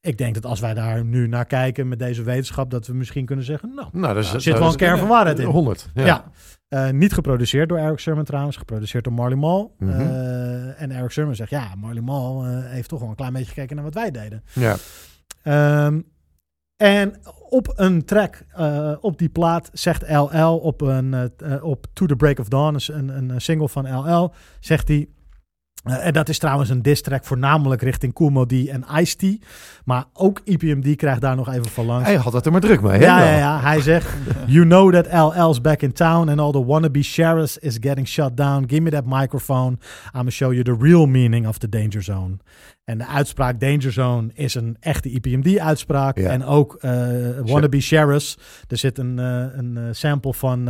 Ik denk dat als wij daar nu naar kijken met deze wetenschap, dat we misschien kunnen zeggen, nou, Nou, er zit wel een kern van waarheid in. 100. Ja. Ja. Eh, niet geproduceerd door Eric Sermon trouwens, geproduceerd door Marley Marl. Mhm. Eh, en Eric Sermon zegt, ja, Marley Marl eh, heeft toch wel een klein beetje gekeken naar wat wij deden. Ja. Ehm, en op een track, eh, op die plaat, zegt LL op, een, op To The Break of Dawn, een, een single van LL, zegt hij... eh, en dat is trouwens een diss track voornamelijk richting Kool Dee en Ice-T. Maar ook EPMD krijgt daar nog even van langs. Hij had het er maar druk mee. hè, Ja, wel? ja, ja. Hij zegt: You know that LL's back in town and all the wannabe sheriffs is getting shut down. Give me that microphone. I'm gonna show you the real meaning of the danger zone. En de uitspraak danger zone is een echte EPMD-uitspraak. Ja. En ook eh, wannabe sheriffs. Er zit een, eh, een sample van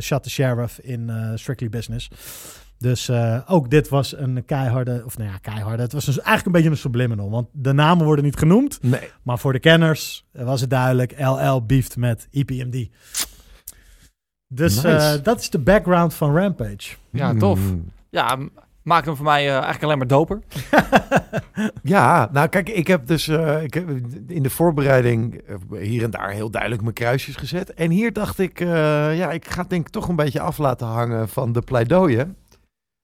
Shut the Sheriff in Strictly Business. Dus eh, ook dit was een keiharde, of nou ja, keiharde. Het was dus eigenlijk een beetje een subliminal. Want de namen worden niet genoemd. Nee. Maar voor de kenners was het duidelijk, LL beeft met EPMD. Dus Nice. eh, dat is de background van Rampage. Ja, tof. Hmm. Ja, m- maakt hem voor mij eh, eigenlijk alleen maar doper. Ja, nou kijk, ik heb dus eh, ik heb in de voorbereiding hier en daar heel duidelijk mijn kruisjes gezet. En hier dacht ik, eh, ja, ik ga het denk ik toch een beetje af laten hangen van de pleidooien.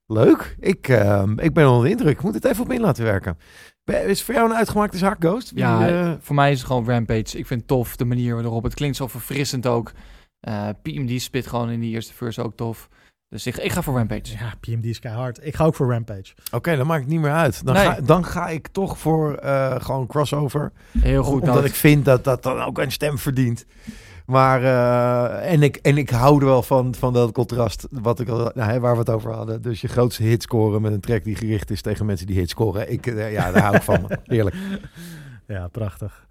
Leuk. Ik, eh, ik ben onder de indruk. Ik moet het even op me in laten werken. Is het voor jou een uitgemaakte zaak, Ghost? Wie, Ja, eh, voor mij is het gewoon Rampage. Ik vind het tof, de manier waarop het klinkt zo verfrissend ook. Eh PMD spit gewoon in die eerste verse ook tof. Dus ik, ik ga voor Rampage. Ja, PMD is keihard. Ik ga ook voor Rampage. Oké, dan maakt het niet meer uit. Dan, Nee. ga, dan ga ik toch voor eh, gewoon crossover. Heel goed. omdat Nout. ik vind dat dat dan ook een stem verdient. Maar, eh, en, ik, en ik hou er wel van, van dat contrast wat ik al, nou, hè, waar we het over hadden. Dus je grootste hit scoren met een track die gericht is tegen mensen die hit scoren. Ik, eh, ja, daar hou ik van. Heerlijk. Ja, prachtig.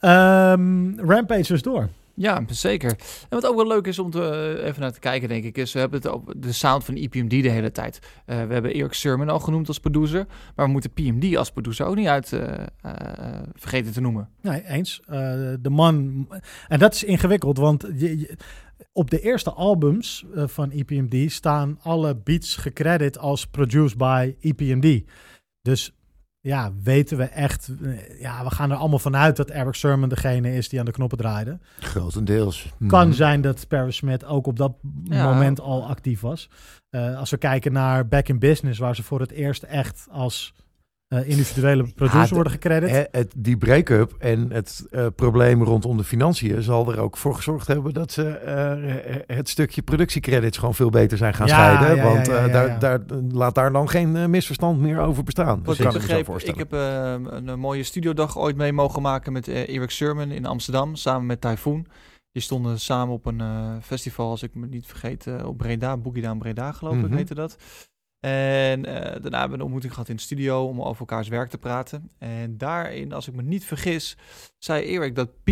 Ehm, Rampage is door. Ja, zeker. En wat ook wel leuk is om te, eh, even naar te kijken, denk ik, is we hebben het op de sound van EPMD de hele tijd. Eh, we hebben Eric Sermon al genoemd als producer, maar we moeten PMD als producer ook niet uit eh, vergeten te noemen. Nee, eens. De man. En dat is ingewikkeld, want op de eerste albums van EPMD staan alle beats gecredit als produced by EPMD. Dus ja, weten we echt. Ja, we gaan er allemaal vanuit dat Eric Sermon degene is die aan de knoppen draaide. Grotendeels. Kan Mhm. zijn dat Paris Smith ook op dat Ja. moment al actief was. Eh, als we kijken naar Back in Business, waar ze voor het eerst echt als eh, individuele producer de- worden gecredit. Het, die break-up en het eh, probleem rondom de financiën zal er ook voor gezorgd hebben dat ze eh, het stukje productiecredits gewoon veel beter zijn gaan Ja, scheiden. ja, want ja, ja, eh, ja, daar, ja. daar laat daar dan geen misverstand meer over bestaan. Wat ik begreep, voorstellen. ik heb een, een mooie studiodag ooit mee mogen maken met Eric Sermon in Amsterdam, samen met Typhoon. Die stonden samen op een eh, festival, als ik me niet vergeet, op Breda, Boogie Down Breda geloof Mhm. ik, heette dat. En eh, daarna hebben we een ontmoeting gehad in de studio om over elkaars werk te praten. En daarin, als ik me niet vergis, zei Erik dat P,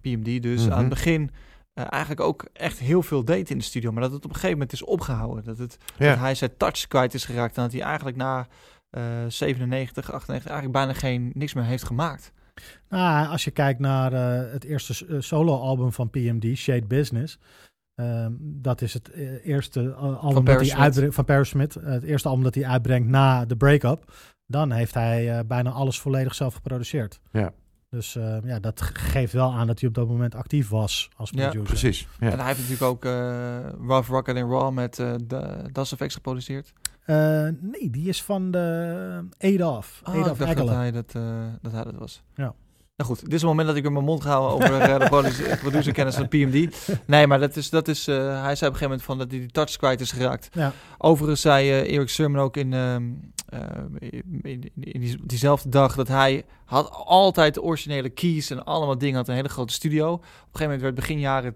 PMD dus Mhm. aan het begin eh, eigenlijk ook echt heel veel deed in de studio. Maar dat het op een gegeven moment is opgehouden. Dat, het, Ja. dat hij zijn touch kwijt is geraakt. En dat hij eigenlijk na eh 97, 98 eigenlijk bijna geen niks meer heeft gemaakt. Nou, als je kijkt naar eh, het eerste eh, solo-album van PMD, Shade Business. Ehm, dat is het eh, eerste eh, album dat Paris hij uitbrengt van Paris Smith. eh, het eerste album dat hij uitbrengt na de break-up. Dan heeft hij eh, bijna alles volledig zelf geproduceerd. Ja. Dus eh, ja, dat ge- geeft wel aan dat hij op dat moment actief was als Ja, producer. Precies. Ja. En hij heeft natuurlijk ook eh Rough Rocket and Raw met eh de Das Effects geproduceerd. Eh, nee, die is van de Adolf. Oh, ik Adolf dacht dat hij dat, eh, dat hij dat was. Ja. Nou goed, dit is het moment dat ik in mijn mond ga over eh, de producer- producerkennis van PMD. Nee, maar dat is, dat is eh, hij zei op een gegeven moment van dat hij die touch kwijt is geraakt. Ja. Overigens zei eh, Eric Sermon ook in, ehm, eh, in, in, in die, diezelfde dag dat hij had altijd de originele keys en allemaal dingen, had een hele grote studio. Op een gegeven moment werd begin jaren,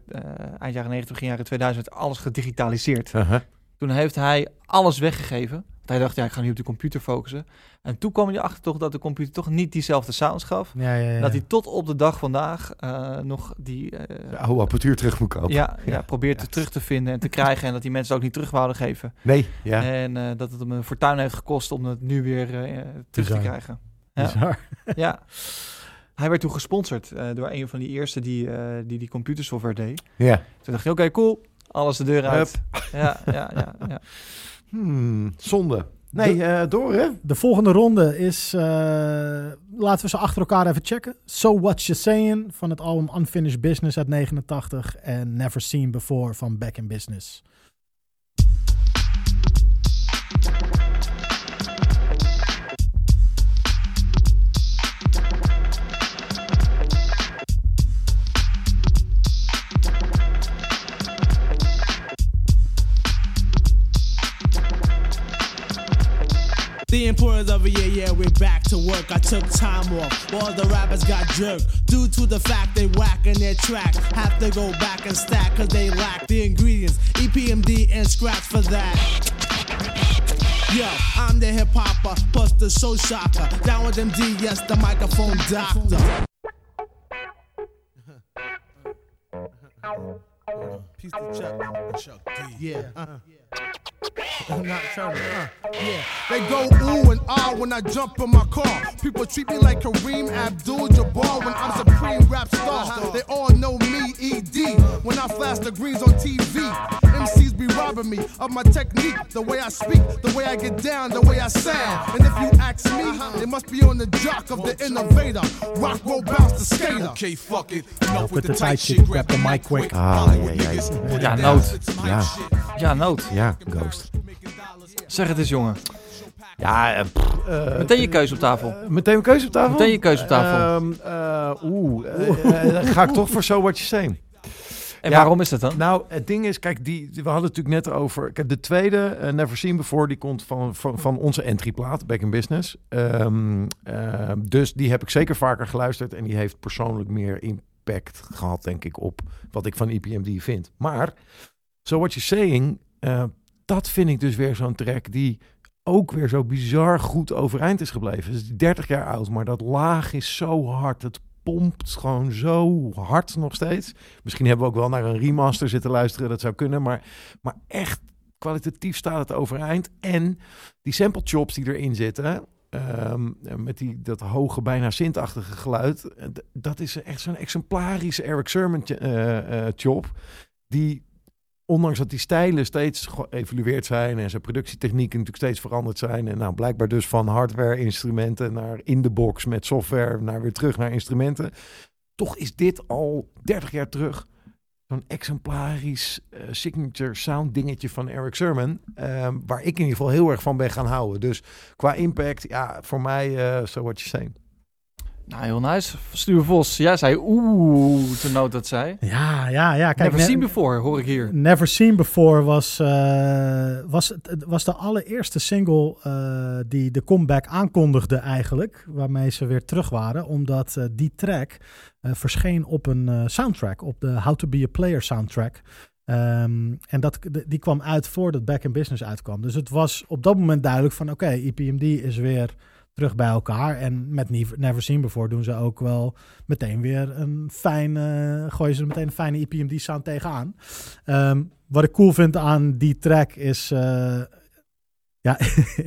eind jaren 90, begin jaren 2000 alles gedigitaliseerd. Uh-huh. Toen heeft hij alles weggegeven. Hij dacht, ja, ik ga nu op de computer focussen. En toen kwam hij achter toch dat de computer toch niet diezelfde sounds gaf. Ja, ja, ja. Dat hij tot op de dag vandaag eh, nog die eh, De oude apparatuur terug moet kopen. ja, ja, Ja. probeert te terug te vinden en te krijgen. En dat die mensen ook niet terug wouden geven. Nee, ja. En eh, dat het hem een fortuin heeft gekost om het nu weer eh, terug te krijgen. Ja. Bizar. ja. Hij werd toen gesponsord eh, door een van die eerste die eh, die, die computersoftware deed. ja. Toen dacht hij, oké, cool. Alles de deur uit. Ja, ja, ja, ja. Hmm, zonde. Nee, eh, door hè? De volgende ronde is, eh, laten we ze achter elkaar even checken. So What You Saying van het album Unfinished Business uit 89 en Never Seen Before van Back in Business. Importance of a yeah, yeah, we're back to work. I took time off while the rappers got jerked. Due to the fact they whacking their track. Have to go back and stack cause they lack the ingredients. EPMD and scratch for that. Yo, I'm the hip hopper, plus the show shocker. Down with them D, yes, the microphone doctor. Piece of Chuck. Chuck D. Yeah. Uh. Not Chuck. Uh. Yeah. They go ooh and ah when I jump in my car. People treat me like Kareem Abdul-Jabbar when I'm supreme rap star. They all know me, ED, when I flash the greens on TV. MCs be robbing me of my technique, the way I speak, the way I get down, the way I sound. And if you ask me, it must be on the jock of the innovator. Rock, roll, bounce, the skater. Okay, fuck it. Enough with the tight shit, grab the mic quick. Ah, ja, ja, ja. Ja, nood. Ja, Ja, nood. Ja, Ghost. Zeg het eens, jongen. Ja, eh, pff, eh, Meteen je keuze op tafel. eh, meteen een keuze op tafel? Meteen je keuze op tafel. Ehm, eh, Oeh, eh, eh, dan ga ik toch voor So What You Say. En Ja. waarom is dat dan? Nou, het ding is, kijk, die, we hadden het natuurlijk net over. Kijk, de tweede, eh, Never Seen Before, die komt van, van, van onze entryplaat, Back in Business. Ehm, ehm, dus die heb ik zeker vaker geluisterd. En die heeft persoonlijk meer impact gehad, denk ik, op wat ik van EPMD vind. Maar, So What You Saying, eh, dat vind ik dus weer zo'n track die ook weer zo bizar goed overeind is gebleven. Het is 30 jaar oud, maar dat laag is zo hard. Het pompt gewoon zo hard nog steeds. Misschien hebben we ook wel naar een remaster zitten luisteren, dat zou kunnen. Maar, maar echt kwalitatief staat het overeind. En die sample chops die erin zitten, ehm, met die, dat hoge, bijna sintachtige geluid, dat is echt zo'n exemplarische Eric Sermon eh, eh, chop. Die, ondanks dat die stijlen steeds geëvolueerd zijn en zijn productietechnieken natuurlijk steeds veranderd zijn. En nou, blijkbaar dus van hardware-instrumenten naar in de box met software, naar weer terug naar instrumenten. Toch is dit al 30 jaar terug zo'n exemplarisch eh, signature sound dingetje van Eric Sermon. ehm, waar ik in ieder geval heel erg van ben gaan houden. Dus qua impact, ja, voor mij, eh so what you saying. Nou, heel nice. Stuur Vos, jij zei oeh, toen nood dat zei. Ja, ja, ja. Kijk, Never ne- seen before, hoor ik hier. Never Seen Before was, eh, was, was de allereerste single eh, die de comeback aankondigde eigenlijk. Waarmee ze weer terug waren. Omdat eh, die track verscheen op een soundtrack. Op de How to Be a Player soundtrack. Ehm, en dat, die kwam uit voordat Back in Business uitkwam. Dus het was op dat moment duidelijk van... Oké, EPMD is weer terug bij elkaar. En met Never Never Seen Before doen ze ook wel meteen weer een fijne... gooien ze meteen een fijne EPMD sound tegenaan. Ehm, wat ik cool vind aan die track is. eh, ja,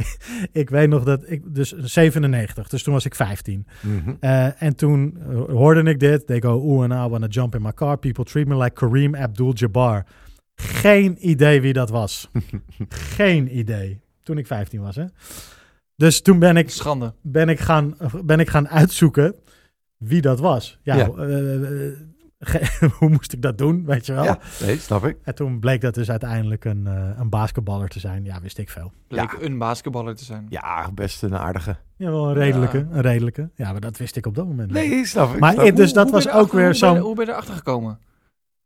ik weet nog dat ik. Dus 97, dus toen was ik 15. Eh, en toen hoorde ik dit. They go, ooh, and I wanna jump in my car. People treat me like Kareem Abdul-Jabbar. Geen idee wie dat was. Geen idee. Toen ik 15 was, hè. Dus toen ben ik, Schande. ben ik, gaan, ben ik gaan uitzoeken wie dat was. Ja, Ja. eh, eh, ge- hoe moest ik dat doen, weet je wel? Ja, nee, snap ik. En toen bleek dat dus uiteindelijk een, eh, een basketballer te zijn. Ja, wist ik veel. Bleek een basketballer te zijn. Ja, best een aardige. Ja, wel een redelijke. Ja. Een redelijke. Ja, maar dat wist ik op dat moment. niet. Nee, snap ik. Maar snap dus dat Hoe was je ook weer je- zo'n... Hoe ben je erachter gekomen?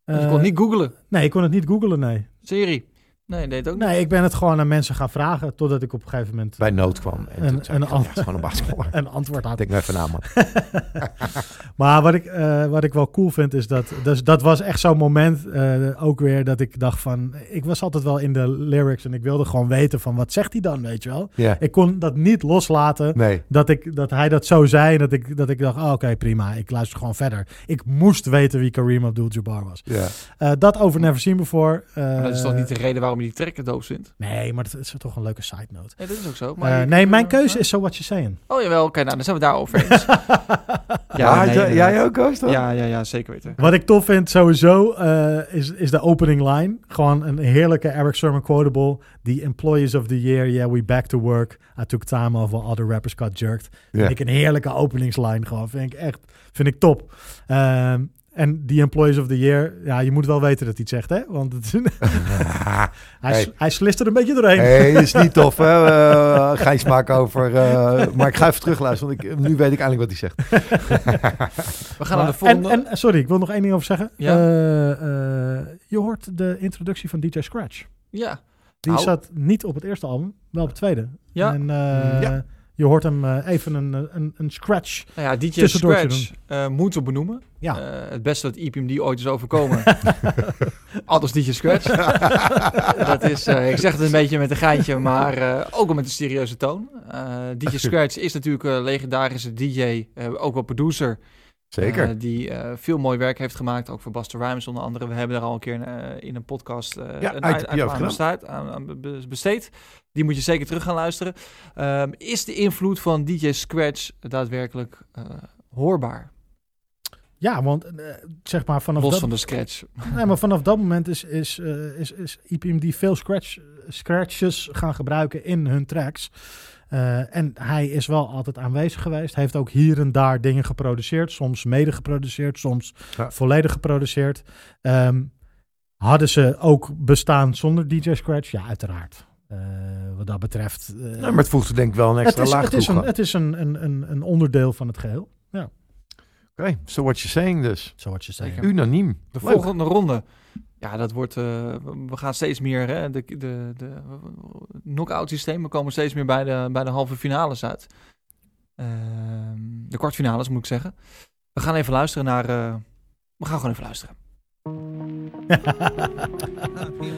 je eh, kon niet googlen. Nee, ik kon het niet googlen, nee. Serie. Nee, deed het ook niet. Nee, ik ben het gewoon aan mensen gaan vragen. Totdat ik op een gegeven moment Bij nood kwam. En Een- toen zei een ik, ja, an- het is gewoon een basketballer. een antwoord had. Denk nou even na, man. Maar wat ik, eh, wat ik wel cool vind is dat... Dus dat was echt zo'n moment eh, ook weer dat ik dacht van... Ik was altijd wel in de lyrics en ik wilde gewoon weten van... Wat zegt hij dan, weet je wel? Ik kon dat niet loslaten. Nee. Dat, ik, dat hij dat zo zei en dat ik, dat ik dacht... Oh, Oké, prima. Ik luister gewoon verder. Ik moest weten wie Kareem Abdul-Jabbar was. Ja. Eh, dat over Never Seen Before. eh, Maar dat is toch niet de reden waarom je die track doof vindt? Nee, maar dat is toch een leuke side note. Nee, dat is ook zo. Eh, Maar nee, mijn keuze is So What You Saying. Oh jawel, oké, nou dan zijn we daarover eens. Ja, nee, jij- ook, Ghost? dan? Ja, ja, ja, zeker weten. Wat ik tof vind sowieso eh, is, is de opening line. Gewoon een heerlijke Eric Sermon quotable. The employees of the year, yeah, we back to work. I took time off while other rappers got jerked. Ja. Vind ik een heerlijke openingsline gewoon. Vind ik echt, vind ik top. Ehm, en die employees of the year, ja, je moet wel weten dat hij het zegt, hè? Want het, hij, Hey. hij slist er een beetje doorheen. Nee, is niet tof, hè? Uh, Gijs maak over. eh, maar ik ga even terugluisteren, want ik, nu weet ik eindelijk wat hij zegt. We gaan naar de volgende. en, en, sorry, ik wil nog één ding over zeggen. Ja. Eh, eh, je hoort de introductie van DJ Scratch. Ja, Die zat niet op het eerste album, wel op het tweede. Ja. En eh, Ja. Je hoort hem eh, even een, een, een scratch. nou ja, DJ Scratch eh moeten we benoemen. Ja. Eh, het beste dat EPMD ooit is overkomen. Alles DJ Scratch. dat is, eh, ik zeg het een beetje met een geintje, maar eh, ook met een serieuze toon. Eh, DJ Scratch is natuurlijk een legendarische DJ, eh, ook wel producer. Zeker. eh, die eh, veel mooi werk heeft gemaakt, ook voor Buster Rhymes onder andere. We hebben daar al een keer eh, in een podcast Ja, een uit- uit- aan, gedaan. bestaat, aan, aan be- besteed. Die moet je zeker terug gaan luisteren. Ehm, is de invloed van DJ Scratch daadwerkelijk hoorbaar? Ja, want zeg maar vanaf Los dat, van de scratch. nee, maar vanaf dat moment is, is, is, is EPMD veel scratch, scratches gaan gebruiken in hun tracks. Eh, en hij is wel altijd aanwezig geweest. Heeft ook hier en daar dingen geproduceerd. Soms mede geproduceerd, soms Ja. volledig geproduceerd. Ehm, hadden ze ook bestaan zonder DJ Scratch? Ja, uiteraard. Eh, wat dat betreft. eh, Ja, maar het voegt er denk ik wel een het extra is, laag het is, toe. een, Oké, het is een, een, een, een onderdeel van het geheel. so what you saying dus. Wat je zegt. Zeker. Unaniem. De Leuk. volgende ronde. Ja, dat wordt. eh, we gaan steeds meer. Hè, de, de, de knock-out systemen komen steeds meer bij de, bij de halve finales uit. Ehm, de kwartfinales moet ik zeggen. We gaan even luisteren naar. eh, we gaan gewoon even luisteren.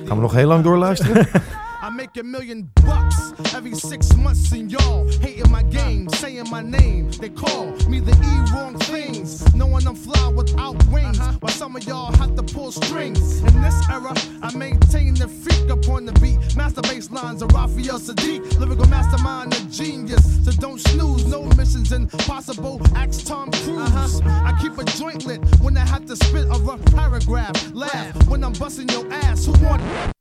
Gaan we nog heel lang doorluisteren? I make a million bucks every six months, and y'all hating my game, saying my name. They call me the E wrong things, knowing I'm fly without wings. Uh-huh. While some of y'all have to pull strings. In this era, I maintain the freak upon the beat. Master bass lines of Raphael Sadiq, lyrical mastermind, a genius. So don't snooze, no missions impossible. Axe Tom Cruise. Uh-huh. I keep a joint lit when I have to spit a rough paragraph. Laugh when I'm busting your ass. Who want?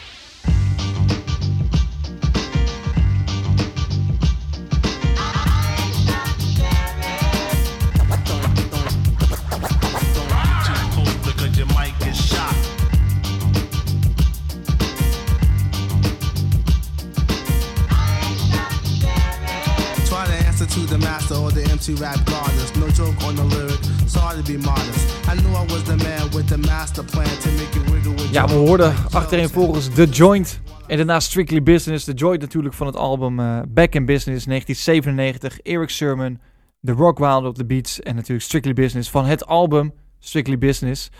MC rap goddess. No joke on the lyric, sorry to be modest. I knew I was the man with the master plan to make it wiggle with Ja, we hoorden achterin volgens The Joint. En daarna Strictly Business. The Joint natuurlijk van het album eh, Back in Business 1997. Eric Sermon, The Rock Wild op de beats. En natuurlijk Strictly Business van het album Strictly Business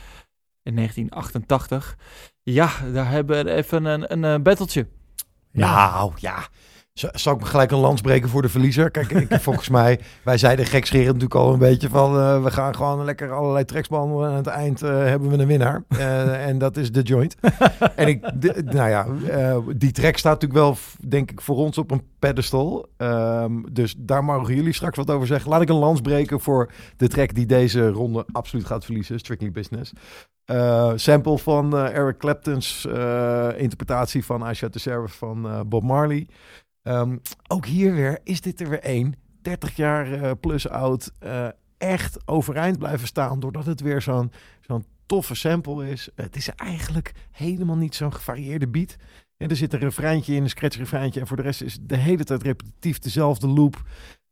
in 1988. Ja, daar hebben we even een, een, eh, battletje. Nou, ja. Zal ik gelijk een lans breken voor de verliezer? Kijk, ik, volgens mij, wij zeiden gekscherend natuurlijk al een beetje van... eh, we gaan gewoon lekker allerlei tracks behandelen. En aan het eind eh, hebben we een winnaar. Eh, en dat is de joint. en ik, de- nou ja, die track staat natuurlijk wel, denk ik, voor ons op een pedestal. Ehm, dus daar mogen jullie straks wat over zeggen. Laat ik een lans breken voor de track die deze ronde absoluut gaat verliezen. Strictly Business. Sample van Eric Clapton's interpretatie van I Shot the Sheriff van Bob Marley. Ehm, ook hier weer is dit er weer één. 30 jaar eh, plus oud. eh, echt overeind blijven staan. Doordat het weer zo'n zo'n toffe sample is. Het is eigenlijk helemaal niet zo'n gevarieerde beat. En er zit een refreintje in, een scratch refreintje. En voor de rest is het de hele tijd repetitief dezelfde loop.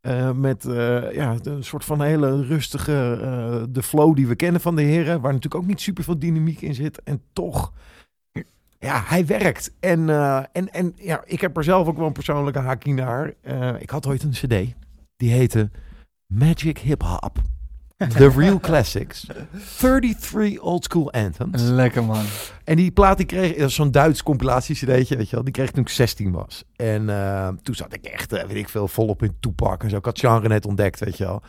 eh, met ja, een soort van hele rustige, de flow die we kennen van de heren. Waar natuurlijk ook niet super veel dynamiek in zit. En toch, ja, hij werkt. En, eh, en, en ja, ik heb er zelf ook wel een persoonlijke haakje naar. Eh, ik had ooit een cd. Die heette Magic Hip Hop. The Real Classics. 33 Old School Anthems. Lekker man. En die plaat die kreeg, dat is zo'n Duits compilatie cd'tje, weet je wel. Die kreeg ik toen ik 16 was. En eh, toen zat ik echt, weet ik veel, volop in toepak en zo. Ik had genre net ontdekt, weet je wel.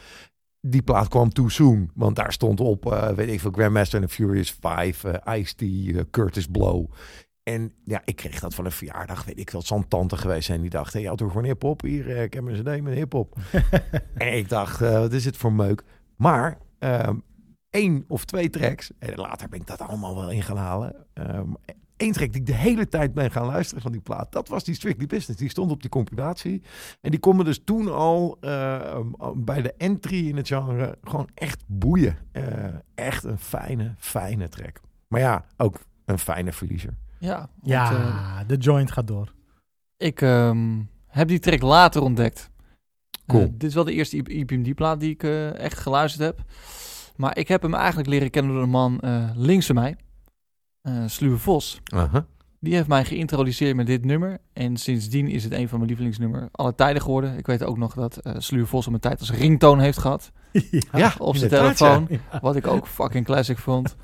Die plaat kwam too soon, want daar stond op, weet ik veel, Grandmaster and the Furious 5, eh Ice-T, Curtis Blow. En ja, ik kreeg dat van een verjaardag, weet ik wel. Het zal een tante geweest zijn die dacht, hey, je had toch gewoon hip-hop? Hier, eh, ik heb een cd met hip-hop. en ik dacht, eh, wat is dit voor meuk? Maar ehm, één of twee tracks, en later ben ik dat allemaal wel in gaan halen. Ehm Eén track die ik de hele tijd ben gaan luisteren van die plaat, dat was die Strictly Business. Die stond op die compilatie. En die kon me dus toen al eh, bij de entry in het genre gewoon echt boeien. Eh, echt een fijne, fijne track. Maar ja, ook een fijne verliezer. Ja, want, Ja, eh, de joint gaat door. ik ehm, heb die track later ontdekt. Cool. Eh, dit is wel de eerste IPMD-plaat die ik eh, echt geluisterd heb. Maar ik heb hem eigenlijk leren kennen door een man eh, links van mij. eh Sluwe Vos. Die heeft mij geïntroduceerd met dit nummer. En sindsdien is het een van mijn lievelingsnummers alle tijden geworden. Ik weet ook nog dat eh Sluwe Vos op een tijd als ringtoon heeft gehad. Ja, op zijn telefoon. Ja. Wat ik ook fucking classic vond.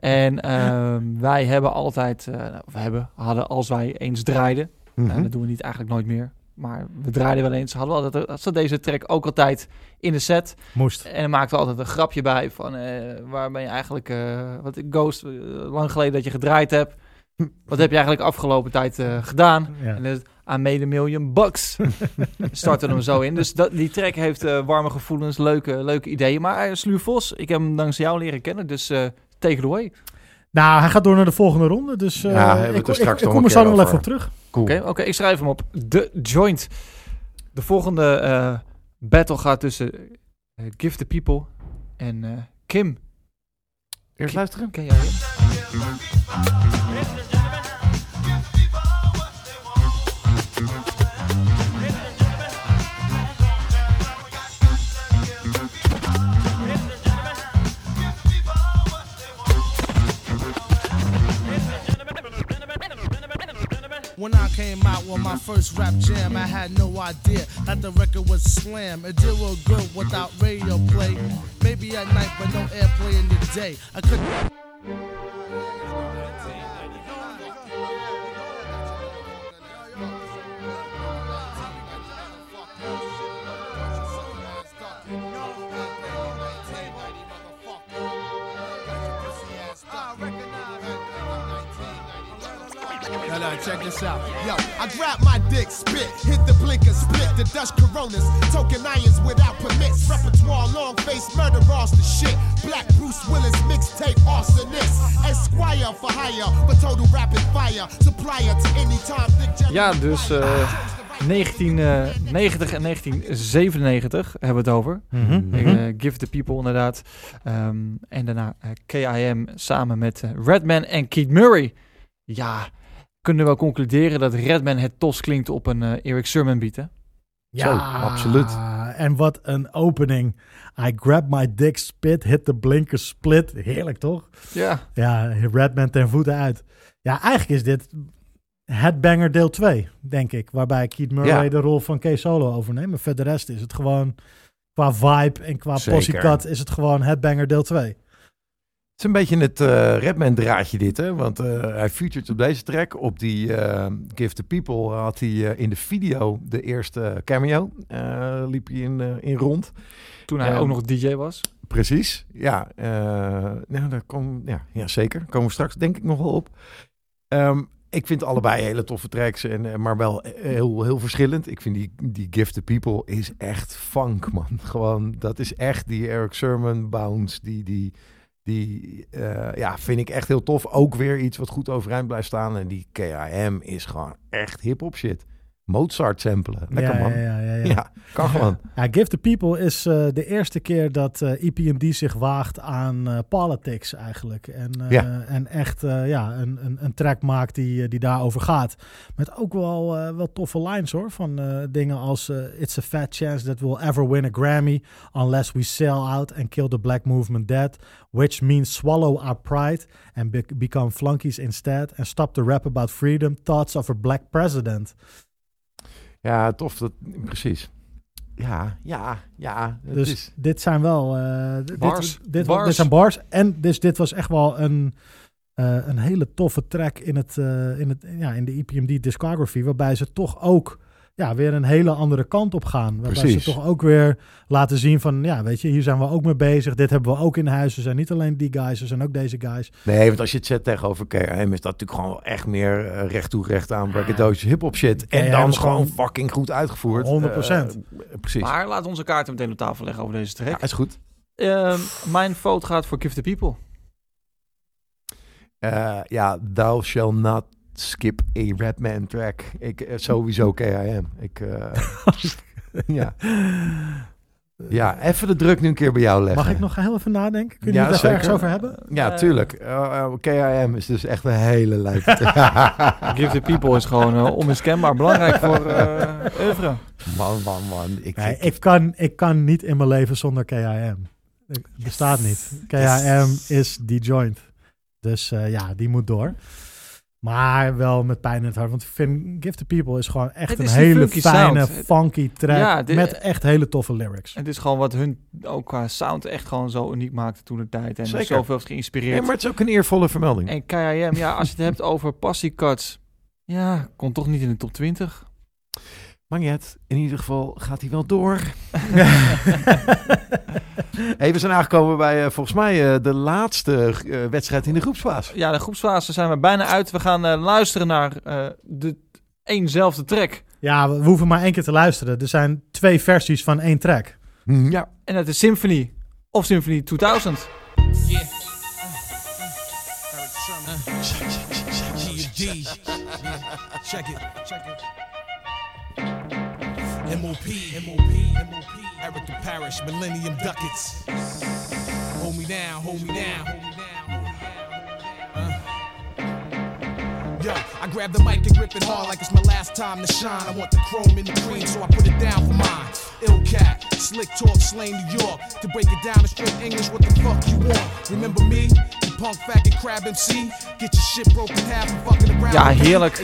En ehm, wij hebben altijd, eh, nou, we hebben, hadden als wij eens draaiden. Mhm. Nou, dat doen we niet eigenlijk nooit meer. Maar we draaiden wel eens. Hadden we altijd, had zat deze track ook altijd in de set. Moest. En dan maakten we altijd een grapje bij van eh, waar ben je eigenlijk, eh, wat Ghost, eh, lang geleden dat je gedraaid hebt. Wat heb je eigenlijk afgelopen tijd eh, gedaan? Ja. En dat aan made a million bucks. Starten hem zo in. Dus dat, die track heeft eh, warme gevoelens, leuke, leuke ideeën. Maar uh, Sluur Vos, ik heb hem dankzij jou leren kennen. Dus eh take it away. Nou, hij gaat door naar de volgende ronde. Dus eh, Ja, hebben we het ik, ik, straks ik nog kom er zo nog even op terug. Cool. Oké, oké, ik schrijf hem op. The Joint. De volgende eh, battle gaat tussen eh, Give the People en eh, Kim. Eerst luisteren? Ken jij hem? When I came out with my first rap jam, I had no idea that the record was slam. It did real good without radio play. Maybe at night, but no airplay in the day. I couldn't. Check this out. Yo, I grab my dick, spit, hit the blinker, split the Dutch Coronas, token irons without permits, repertoire, long face, murder, the shit. Black Bruce Willis mixtape, arsonist, Esquire for hire, for total rapid fire, supplier to any time. Ja, dus eh, 1990 en 1997 hebben we het over. Mhm. Eh, Give the People inderdaad. Ehm, en daarna eh, KIM samen met eh, Redman en Keith Murray. Ja, kunnen we wel concluderen dat Redman het tos klinkt op een eh, Eric Sermon beat, hè? Ja, Zo, absoluut. En wat een opening. I grab my dick, spit, hit the blinker, split. Heerlijk toch? Ja. Ja, Redman ten voeten uit. Ja, eigenlijk is dit Headbanger deel 2, denk ik. Waarbij Keith Murray Ja. de rol van K Solo overneemt. Maar voor de rest is het gewoon qua vibe en qua Zeker. possycut is het gewoon Headbanger deel 2. Is een beetje het eh Redman draadje dit, hè? Want eh, hij featured op deze track. Op die eh, Give the People had hij in de video de eerste cameo. liep hij in, in rond. Toen hij ook nog DJ was. Precies, ja. nou, daar kom, ja, ja, zeker. Komen we straks denk ik nog wel op. Ehm, ik vind allebei hele toffe tracks, en, maar wel heel, heel verschillend. Ik vind die, die Give the People is echt funk, man. Gewoon, dat is echt die Eric Sermon bounce, die... die die eh, ja, vind ik echt heel tof. Ook weer iets wat goed overeind blijft staan. En die KIM is gewoon echt hip-hop shit. Mozart samplen. Lekker ja, man. Ja, ja, ja, ja. Kan gewoon. Ja, Give the People is eh, de eerste keer dat eh EPMD zich waagt aan eh, politics eigenlijk. En, Ja. en echt ja, een, een, een track maakt die, die daarover gaat. Met ook wel, wel toffe lines hoor. Van dingen als It's a fat chance that we'll ever win a Grammy unless we sell out and kill the black movement dead. Which means swallow our pride and be- become flunkies instead. And stop the rap about freedom. Thoughts of a black president. Ja, tof. Dat, precies. Ja, ja, ja. Dus is, dit zijn wel eh, Bars. Dit, dit, Bars. dit zijn bars. En dus dit was echt wel een, eh, een hele toffe track in, het, eh, in, het, ja, in de EPMD discography. Waarbij ze toch ook ja, weer een hele andere kant op gaan. Waarbij Precies. ze toch ook weer laten zien van, ja, weet je, hier zijn we ook mee bezig. Dit hebben we ook in huis. Er zijn niet alleen die guys, er zijn ook deze guys. nee, want als je het zet tegenover KM, is dat natuurlijk gewoon wel echt meer eh, recht toe recht aan braggadocious hip-hop shit. En dan is gewoon gewoon fucking goed uitgevoerd. 100%. Eh, precies. Maar laat onze kaarten meteen op tafel leggen over deze track. ja, is goed. Ehm, mijn vote gaat voor Give the People. Eh, ja, thou shall not skip a Redman track. Ik, eh, sowieso KIM. Ik, eh, ja. ja, even de druk nu een keer bij jou leggen. Mag ik nog heel even nadenken? Kun je Ja, het zeker. ergens over hebben? Ja, Eh, tuurlijk. Eh, eh, KIM is dus echt een hele lijpe Give the People is gewoon onmiskenbaar belangrijk voor eh oeuvre. Man, man, man. Ik, Nee, ik- ik, kan, ik kan niet in mijn leven zonder KIM. Het bestaat niet. KIM is die joint. Dus eh, ja, die moet door. Maar wel met pijn in het hart. Want ik vind Give the People is gewoon echt een hele funky fijne, sound. funky track. Ja, dit- met echt hele toffe lyrics. Het is gewoon wat hun ook qua sound echt gewoon zo uniek maakte toen de tijd. En Zeker. zoveel heeft geïnspireerd. Maar het is ook een eervolle vermelding. En KIM, ja, als je het hebt over passiecuts. Ja, komt toch niet in de top 20. Maar niet, in ieder geval gaat hij wel door. hey, we zijn aangekomen bij eh, volgens mij eh, de laatste eh, wedstrijd in de groepsfase. Ja, de groepsfase zijn we bijna uit. We gaan eh, luisteren naar eh, de éénzelfde track. Ja, we we hoeven maar één keer te luisteren. Er zijn twee versies van één track. Hm, Ja, En dat is Symphony. Of Symphony 2000. Yeah. Check it. Check it. MOP. MOP. MOP. Eric the Parish. Millennium Ducats. Hold me down. Hold me down. Yo, I grab the mic and grip it hard like it's my last time to shine. I want the chrome and the cream, so I put it down for mine. Ill cat, slick talk, slain New York. To break it down in straight English, what the fuck you want? Remember me? Ja, heerlijk.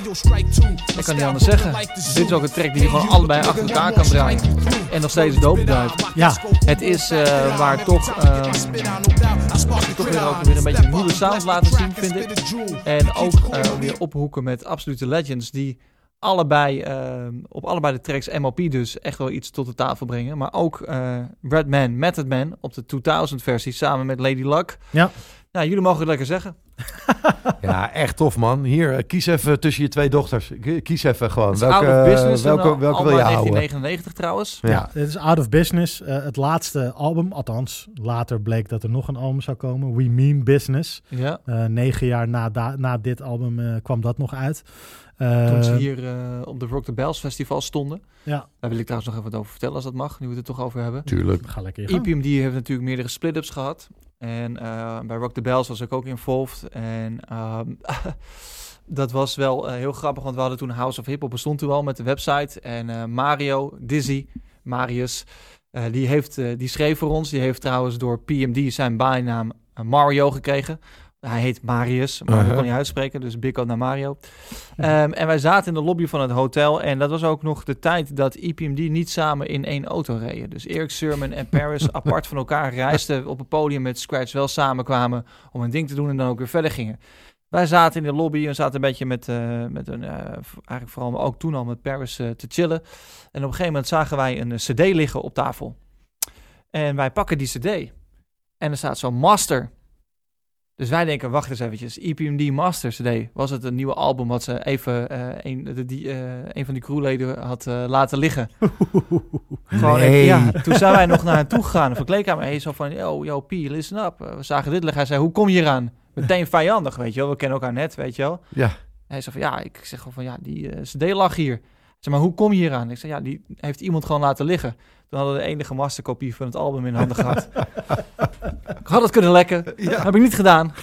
Ik kan niet anders zeggen. Dit is ook een track die je gewoon allebei achter elkaar kan draaien. En nog steeds dope blijft. Ja. Het is eh, waar toch, ehm, toch weer ook weer een beetje een nieuwe sound laten zien, vind ik. En ook eh, weer ophoeken met absolute legends die allebei, op allebei de tracks MOP dus echt wel iets tot de tafel brengen. Maar ook eh Redman, Method Man op de 2000 versie samen met Lady Luck. Ja. Nou, jullie mogen het lekker zeggen. Ja, echt tof man. Hier, eh, kies even tussen je twee dochters. Kies even gewoon. Het is Welke, out of business. welke, welke album wil je uit houden? 1999 trouwens. Ja. Ja, het is Out of Business. eh, het laatste album, althans, later bleek dat er nog een album zou komen. We Mean Business. Ja. Eh, negen jaar na, na dit album eh, kwam dat nog uit. Eh, Toen ze hier eh, op de Rock the Bells festival stonden. Ja, Daar wil ik trouwens nog even wat over vertellen als dat mag. Nu we het er toch over hebben. Tuurlijk. ga lekker. EPMD heeft natuurlijk meerdere split-ups gehad. En eh, bij Rock the Bells was ik ook involved. En ehm, dat was wel eh, heel grappig, want we hadden toen House of Hip Hop bestond toen al met de website. En eh, Mario, Dizzy, Marius, die, heeft, die schreef voor ons. Die heeft trouwens door PMD zijn bijnaam Mario gekregen. Hij heet Marius, maar Uh-huh. kon niet uitspreken, dus up naar Mario. Ehm, en wij zaten in de lobby van het hotel en dat was ook nog de tijd dat EPMD niet samen in één auto reden. Dus Eric Sermon en Paris apart van elkaar reisden op het podium met Scratch wel samenkwamen om een ding te doen en dan ook weer verder gingen. Wij zaten in de lobby en zaten een beetje met, eh, met een, eh, eigenlijk vooral ook toen al met Paris eh, te chillen. En op een gegeven moment zagen wij een cd liggen op tafel. En wij pakken die cd en er staat zo'n master. Dus wij denken, wacht eens eventjes, EPMD Master CD. Was het een nieuwe album wat ze even eh, een, de, die, eh, een van die crewleden had eh, laten liggen? Gewoon, Nee. ja, toen zijn wij nog naar hen toe gegaan. Een kleedkamer. Hij zo van, yo, yo, P, listen up. We zagen dit liggen. Hij zei, hoe kom je hier aan? Meteen vijandig, weet je wel. We kennen elkaar net, weet je wel. Ja. Hij zei van, ja, ik zeg gewoon van, ja, die CD lag hier. Zeg, maar hoe kom je hier aan? Ik zei, ja, die heeft iemand gewoon laten liggen. Toen hadden we de enige masterkopie van het album in handen gehad. ik had het kunnen lekken. Heb ik niet gedaan.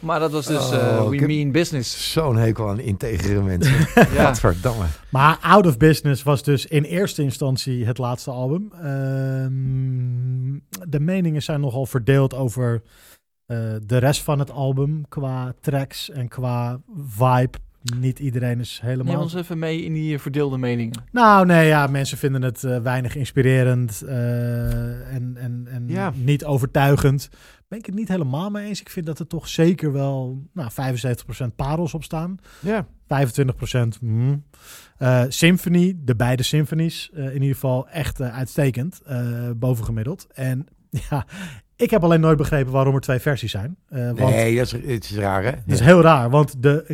Maar dat was dus eh, Oh, We Mean Business. Zo'n hekel aan integere mensen. Ja. Gadverdamme. Maar Out of Business was dus in eerste instantie het laatste album. Ehm, de meningen zijn nogal verdeeld over eh, de rest van het album qua tracks en qua vibe. Niet iedereen is helemaal... Neem ons even mee in die verdeelde meningen. Nou, nee, ja, mensen vinden het eh, weinig inspirerend eh, en, en, en Ja. niet overtuigend. Ben ik het niet helemaal mee eens. Ik vind dat er toch zeker wel nou, 75% parels op staan. Ja. 25% hmm. Eh, Symphony, de beide symphonies, eh, in ieder geval echt uitstekend, eh, bovengemiddeld. En ja, ik heb alleen nooit begrepen waarom er twee versies zijn. Eh, want Nee, dat is, het is raar hè? het is heel raar, want de,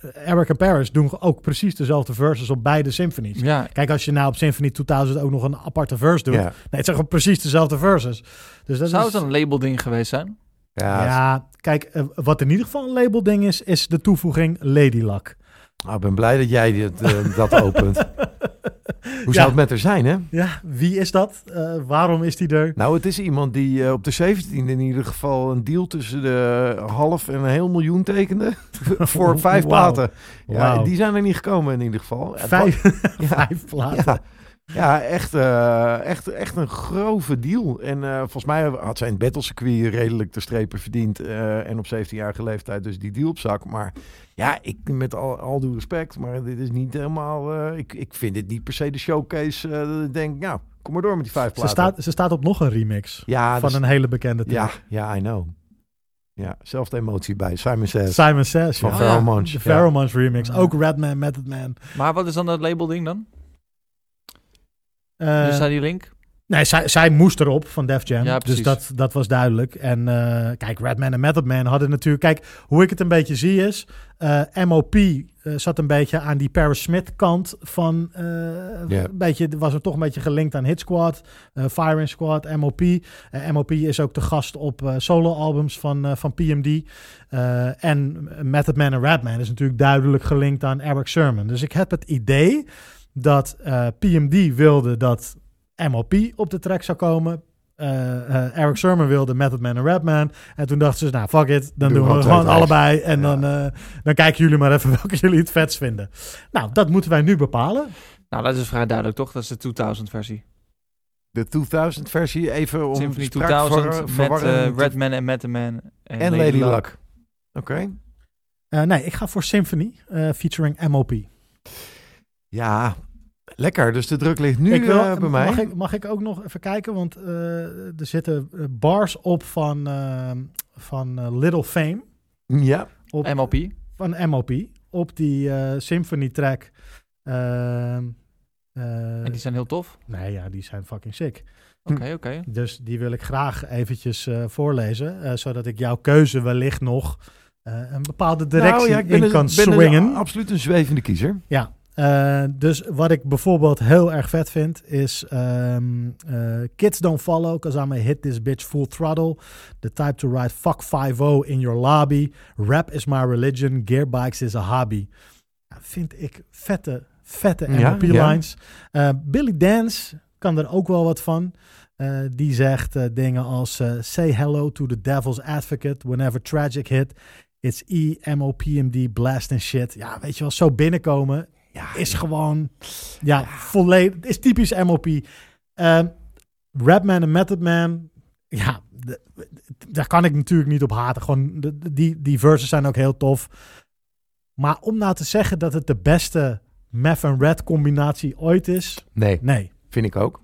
eh, Eric en Paris doen ook precies dezelfde verses op beide symphonies. Ja, Kijk, als je nou op Symphony 2000 ook nog een aparte verse doet. Ja. Nee, het zijn gewoon precies dezelfde verses. Dus dat zou is, het een labelding geweest zijn? Ja, ja, kijk, eh, wat in ieder geval een labelding is, is de toevoeging Lady Luck. Ah, ik ben blij dat jij dit, eh, dat opent. Hoe zou het met haar zijn, hè? Ja, wie is dat? Eh, waarom is die er? Nou, het is iemand die eh, op de 17e in ieder geval een deal tussen de half en een heel miljoen tekende. voor vijf platen. Ja, die zijn er niet gekomen in ieder geval. Vijf, Ja. vijf platen. Ja, echt, eh, echt, echt een grove deal. En eh, volgens mij had zij in het battlecircuit redelijk de strepen verdiend. eh, en op 17-jarige leeftijd dus die deal op zak. Maar ja, ik, met al, al due respect, maar dit is niet helemaal... eh, ik, ik vind dit niet per se de showcase. eh, dat ik denk, nou, kom maar door met die vijf Ze platen. staat, ze staat op nog een remix ja, van dus- een hele bekende ja, track. ja, I know. Ja, zelfde emotie bij Simon Says. Simon Says. Van ja. Pharoah De. Pharoah remix. Ook Redman, Method Man. Maar wat is dan dat labelding dan? Eh, dus daar die link? Nee, zij, zij moest erop van Def Jam. Ja, dus dat, dat was duidelijk. En eh, kijk, Redman en Method Man hadden natuurlijk... Kijk, hoe ik het een beetje zie is... eh, MOP eh, zat een beetje aan die Paris Smith kant van... eh, Ja. een beetje, was er toch een beetje gelinkt aan Hit Squad, eh Firing Squad, MOP. Eh, MOP is ook de gast op eh, solo-albums van, eh, van PMD. Eh, en Method Man en Redman is natuurlijk duidelijk gelinkt aan Eric Sermon. Dus ik heb het idee dat eh, PMD wilde dat MOP op de track zou komen. Eh, eh, Eric Sermon wilde Method Man en Redman. En toen dachten ze, nou fuck it, dan Doe doen we gewoon allebei. En Ja. dan, eh, dan kijken jullie maar even welke jullie het vetst vinden. Nou, dat moeten wij nu bepalen. Nou, dat is vrij duidelijk toch? Dat is de 2000 versie. De 2000 versie, even om Symphony spraak 2000 verwar- met eh, te- Redman en Method Man. En, en Lady Luck. Oké. Eh, nee, ik ga voor Symphony, eh, featuring MOP. Ja, lekker. Dus de druk ligt nu ik wil, eh, bij mij. Mag ik, mag ik ook nog even kijken? Want eh, er zitten eh, bars op van, van Little Fame. Ja. Op, MOP. van MOP. Op die eh, Symphony track. Ehm, eh, En die zijn heel tof. Nee, ja, die zijn fucking sick. Oké, oké. Dus die wil ik graag eventjes eh, voorlezen. eh, zodat ik jouw keuze wellicht nog eh, een bepaalde directie Nou ja, ik ben, in een- kan ben een- swingen. absoluut een zwevende kiezer. Ja, eh, dus wat ik bijvoorbeeld heel erg vet vind is ehm, eh, Kids Don't Follow, cause I'm a hit this bitch full throttle. The type to ride fuck 5 in your lobby. Rap is my religion, gearbikes is a hobby. Vind ik vette, vette Ja, MLP-lines. Eh, Billy Dance kan er ook wel wat van. Die zegt dingen als Say hello to the devil's advocate whenever tragic hit. It's E, M-O-P-M-D, blast and shit. Ja, weet je wel, zo binnenkomen Ja, is gewoon, ja, volledig, is typisch MOP. Ehm Rapman en Method Man, ja, de- daar kan ik natuurlijk niet op haten. Gewoon, de- de- die, die verses zijn ook heel tof. Maar om nou te zeggen dat het de beste Meth en Red combinatie ooit is, Nee, nee. vind ik ook.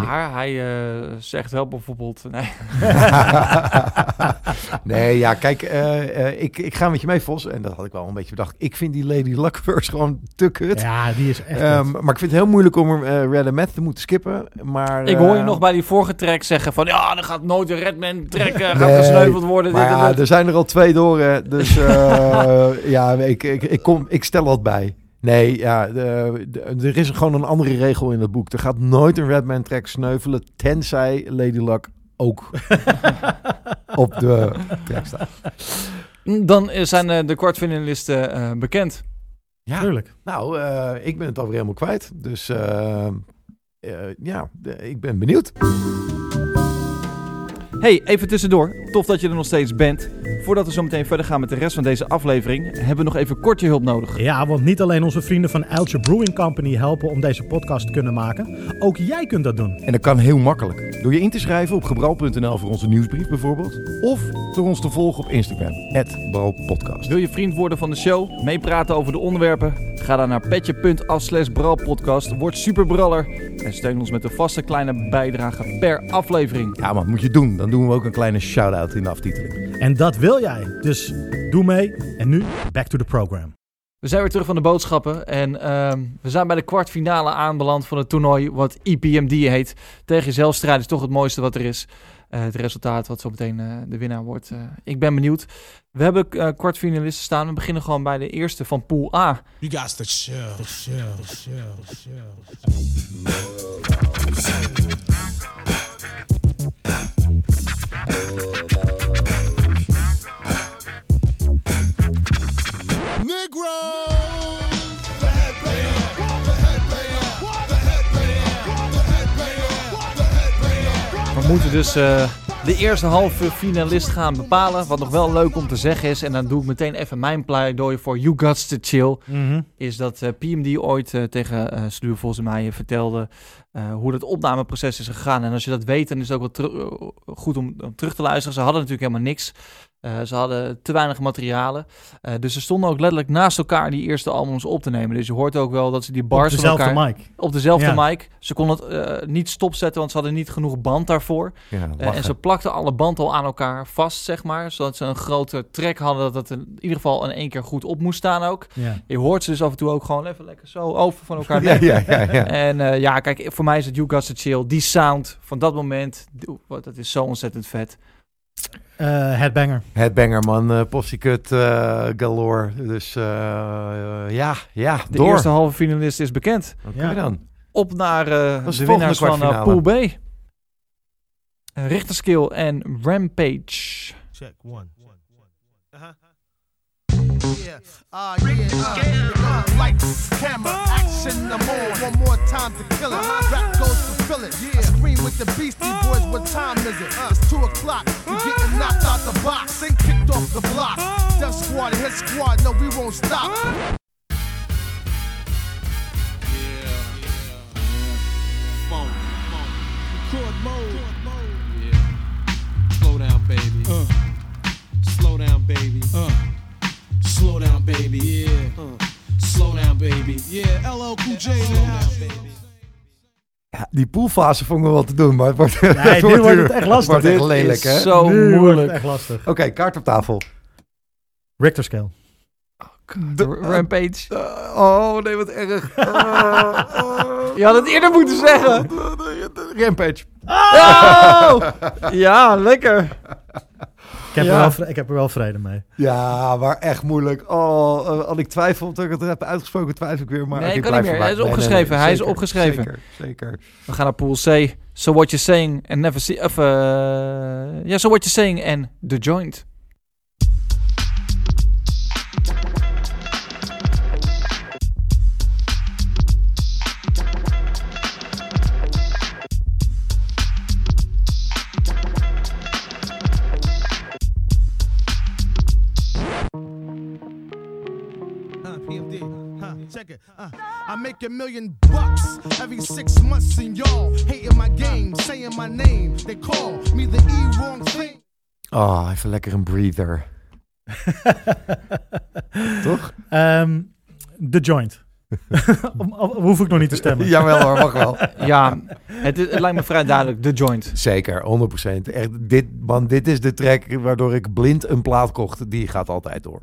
Maar hij eh, zegt wel bijvoorbeeld... Nee, nee, ja, kijk, eh, eh, ik, ik ga met je mee, Vos. En dat had ik wel een beetje bedacht. Ik vind die Lady Luck verse gewoon te kut. Ja, die is echt Ehm, maar ik vind het heel moeilijk om Red and Meth te moeten skippen. Maar, ik hoor je nog bij die vorige track zeggen van... Ja, er gaat nooit een Redman trekken, gaat Nee, gesneuveld worden. Maar dit en ja, dat. er zijn er al twee door. Dus eh, ja, ik, ik, ik, kom, ik stel wat bij. Nee, ja, de- de- er is gewoon een andere regel in het boek. Er gaat nooit een Redman track sneuvelen, tenzij Lady Luck ook op de track staat. Dan zijn eh, de kwartfinalisten eh, bekend. Ja, Tuurlijk. nou, eh, ik ben het alweer helemaal kwijt. Dus eh, eh, ja, ik ben benieuwd. Hey, even tussendoor. Tof dat je er nog steeds bent. Voordat we zo meteen verder gaan met de rest van deze aflevering... hebben we nog even kort je hulp nodig. Ja, want niet alleen onze vrienden van Eltje Brewing Company helpen om deze podcast te kunnen maken. Ook jij kunt dat doen. En dat kan heel makkelijk. Door je in te schrijven op gebral.nl voor onze nieuwsbrief bijvoorbeeld. Of door ons te volgen op Instagram, @bralpodcast. Wil je vriend worden van de show? Meepraten over de onderwerpen? Ga dan naar petje.af slash bralpodcast. Word superbraller. En steun ons met een vaste kleine bijdrage per aflevering. Ja, maar dat moet je doen. Dan doen we ook een kleine shout-out in de aftiteling. En dat wil jij. Dus doe mee. En nu, back to the program. We zijn weer terug van de boodschappen. En ehm, we zijn bij de kwartfinale aanbeland van het toernooi wat E IPMD heet. Tegen jezelf strijden is toch het mooiste wat er is. Eh, het resultaat wat zo meteen eh, de winnaar wordt. eh, ik ben benieuwd. We hebben eh, kwartfinalisten staan. We beginnen gewoon bij de eerste van Pool A. You got the We moeten dus eh, de eerste halve finalist gaan bepalen. Wat nog wel leuk om te zeggen is. En dan doe ik meteen even mijn pleidooi voor You Gots to Chill. is dat eh, PMD ooit eh, tegen eh Sluw volgens mij vertelde eh, hoe het opnameproces is gegaan. En als je dat weet, dan is het ook wel eh, goed om terug te luisteren. Ze hadden natuurlijk helemaal niks. Eh, ze hadden te weinig materialen. Eh, dus ze stonden ook letterlijk naast elkaar die eerste albums op te nemen. Dus je hoort ook wel dat ze die Op bars van dezelfde elkaar... mic. Op dezelfde Ja. mic. Ze konden het eh, niet stopzetten, want ze hadden niet genoeg band daarvoor. Ja, en ze plakten alle band al aan elkaar vast, zeg maar. Zodat ze een grote trek hadden dat het in ieder geval in één keer goed op moest staan ook. Ja. Je hoort ze dus af en toe ook gewoon even lekker zo over van elkaar ja, weg. ja, ja, ja. En eh, ja, kijk, voor mij is het You Got Chill. Die sound van dat moment, wat- dat is zo ontzettend vet. Eh, headbanger. Headbanger, man. eh eh, galore. Dus ja, ja, De door. eerste halve finalist is bekend. Oké Ja. dan. Op naar eh, de de winnaars van Pool. B. Richterskill en Rampage. Check one. Yeah, uh, yeah, uh, uh, lights, camera, action, the more. One more time to kill it. My Rap goes to fill it. Yeah, scream with the Beastie Boys. What time is it? Uh, it's two o'clock. You getting knocked out the box and kicked off the block. Death Squad, Hit Squad. No, we won't stop. Phone. Record mode. Yeah. Slow down, baby. Uh. Slow down, baby. Uh. Slow down, baby. Yeah. Uh. Slow down, baby. Yeah. LL Cool J. Slow down, baby. Ja, die poolfase vond ik wel wat te doen, maar het wordt, Nee, nu wordt het echt lastig. wordt echt lelijk, is hè? zo Nu wordt moeilijk. het echt lastig. Oké, kaart op tafel. Richter scale. R- Rampage. Eh, oh, nee, wat erg. Oh, oh. Je had het eerder moeten zeggen. Rampage. Oh! Ja, lekker. Ik heb, Ja. er wel, ik heb er wel vrede mee. Ja, maar echt moeilijk. Oh, eh, als ik twijfel dat ik het heb uitgesproken, twijfel ik weer. Maar Nee, ik kan niet meer. Hij is opgeschreven, hij is zeker, opgeschreven. Zeker, zeker. We gaan naar pool C. So What You're Saying and Never See... Of, eh, ja, So What You're Saying en The Joint. Uh, I make a million bucks every six months, and y'all hating my game, saying my name. They call me the E wrong thing. Oh, even lekker een breather. Toch? Ehm The Joint. Hoef ik nog niet te stemmen. Jawel hoor, mag wel. Ja, het, is- het lijkt me vrij duidelijk. The Joint. Zeker, 100%. Echt, dit, man, dit is de track waardoor ik blind een plaat kocht. Die gaat altijd door.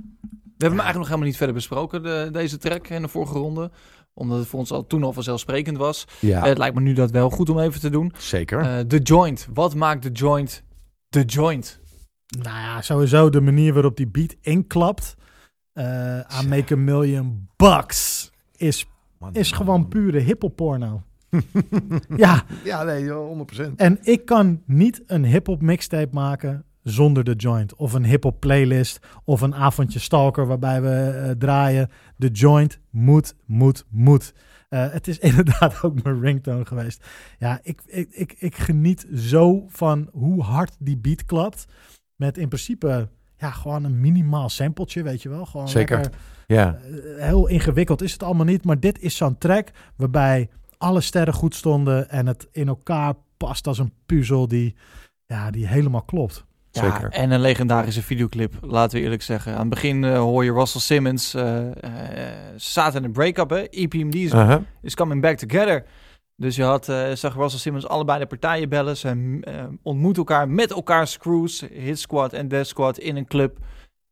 We hebben hem eigenlijk nog helemaal niet verder besproken, de, deze track in de vorige ronde. Omdat het voor ons al, toen al vanzelfsprekend was. Ja, Eh, het lijkt me nu dat wel goed om even te doen. zeker. Eh The Joint. Wat maakt The Joint The Joint? Nou ja, sowieso de manier waarop die beat inklapt. eh I make a million bucks. Is, Man, is man, gewoon man. pure hiphop porno. ja, Ja, nee, 100%. en ik kan niet een hiphop mixtape maken zonder de joint. Of een hiphop playlist. Of een avondje stalker waarbij we eh, draaien. De joint moet, moet, moet. Eh, het is inderdaad ook mijn ringtone geweest. Ja, ik, ik, ik, ik geniet zo van hoe hard die beat klapt. Met in principe ja, gewoon een minimaal sampletje, weet je wel. Gewoon Zeker. lekker, Ja, eh, heel ingewikkeld is het allemaal niet. Maar dit is zo'n track waarbij alle sterren goed stonden. En het in elkaar past als een puzzel die, ja, die helemaal klopt. Ja, Zeker. en een legendarische videoclip, laten we eerlijk zeggen. Aan het begin eh, hoor je Russell Simmons. ze zaten in een break-up, hè. EPMD is, uh-huh. is coming back together. Dus je had, zag Russell Simmons allebei de partijen bellen. Ze ontmoeten elkaar met elkaars crews, Hit Squad en Death Squad, in een club.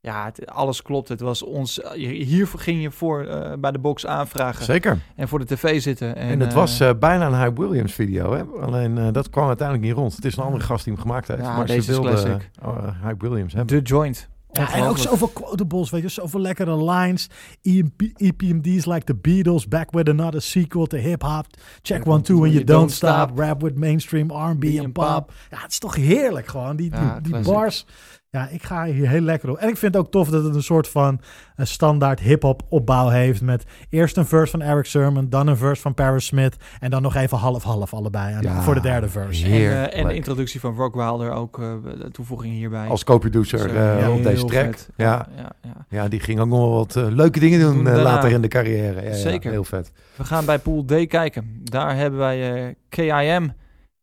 Ja, het- alles klopt. Het was ons. Hiervoor ging je voor eh, bij de box aanvragen zeker. en voor de tv zitten. En, En, het eh, was eh, bijna een Hype Williams video. Hè? Alleen eh, dat kwam uiteindelijk niet rond. Het is een andere gast die hem gemaakt heeft. Ja, maar deze ze is wilden classic. uh, Hype Williams hebben. The Joint. Ja, en ook zoveel quotables, weet je, zoveel lekkere lines. EMP, EPMD's like the Beatles, back with another sequel to hip-hop. Check one, two and you don't stop. Rap with mainstream R&B en pop. pop. Ja, het is toch heerlijk gewoon, die, die, Ja, die classic. bars. Ja, ik ga hier heel lekker op. En ik vind het ook tof dat het een soort van eh, standaard hip-hop opbouw heeft. Met eerst een verse van Eric Sermon, dan een verse van Paris Smith. En dan nog even half-half allebei aan- Ja, voor de derde verse. En, Heerlijk. eh, en de introductie van Rock Wilder ook, eh, de toevoeging hierbij. Als co-producer Dus, eh, ja, op deze heel track. vet. Ja. Ja, ja. ja, die ging ook nog wel wat leuke dingen doen, later in de carrière. Ja, ja, Zeker. heel vet. We gaan bij Pool D kijken. Daar hebben wij eh, KIM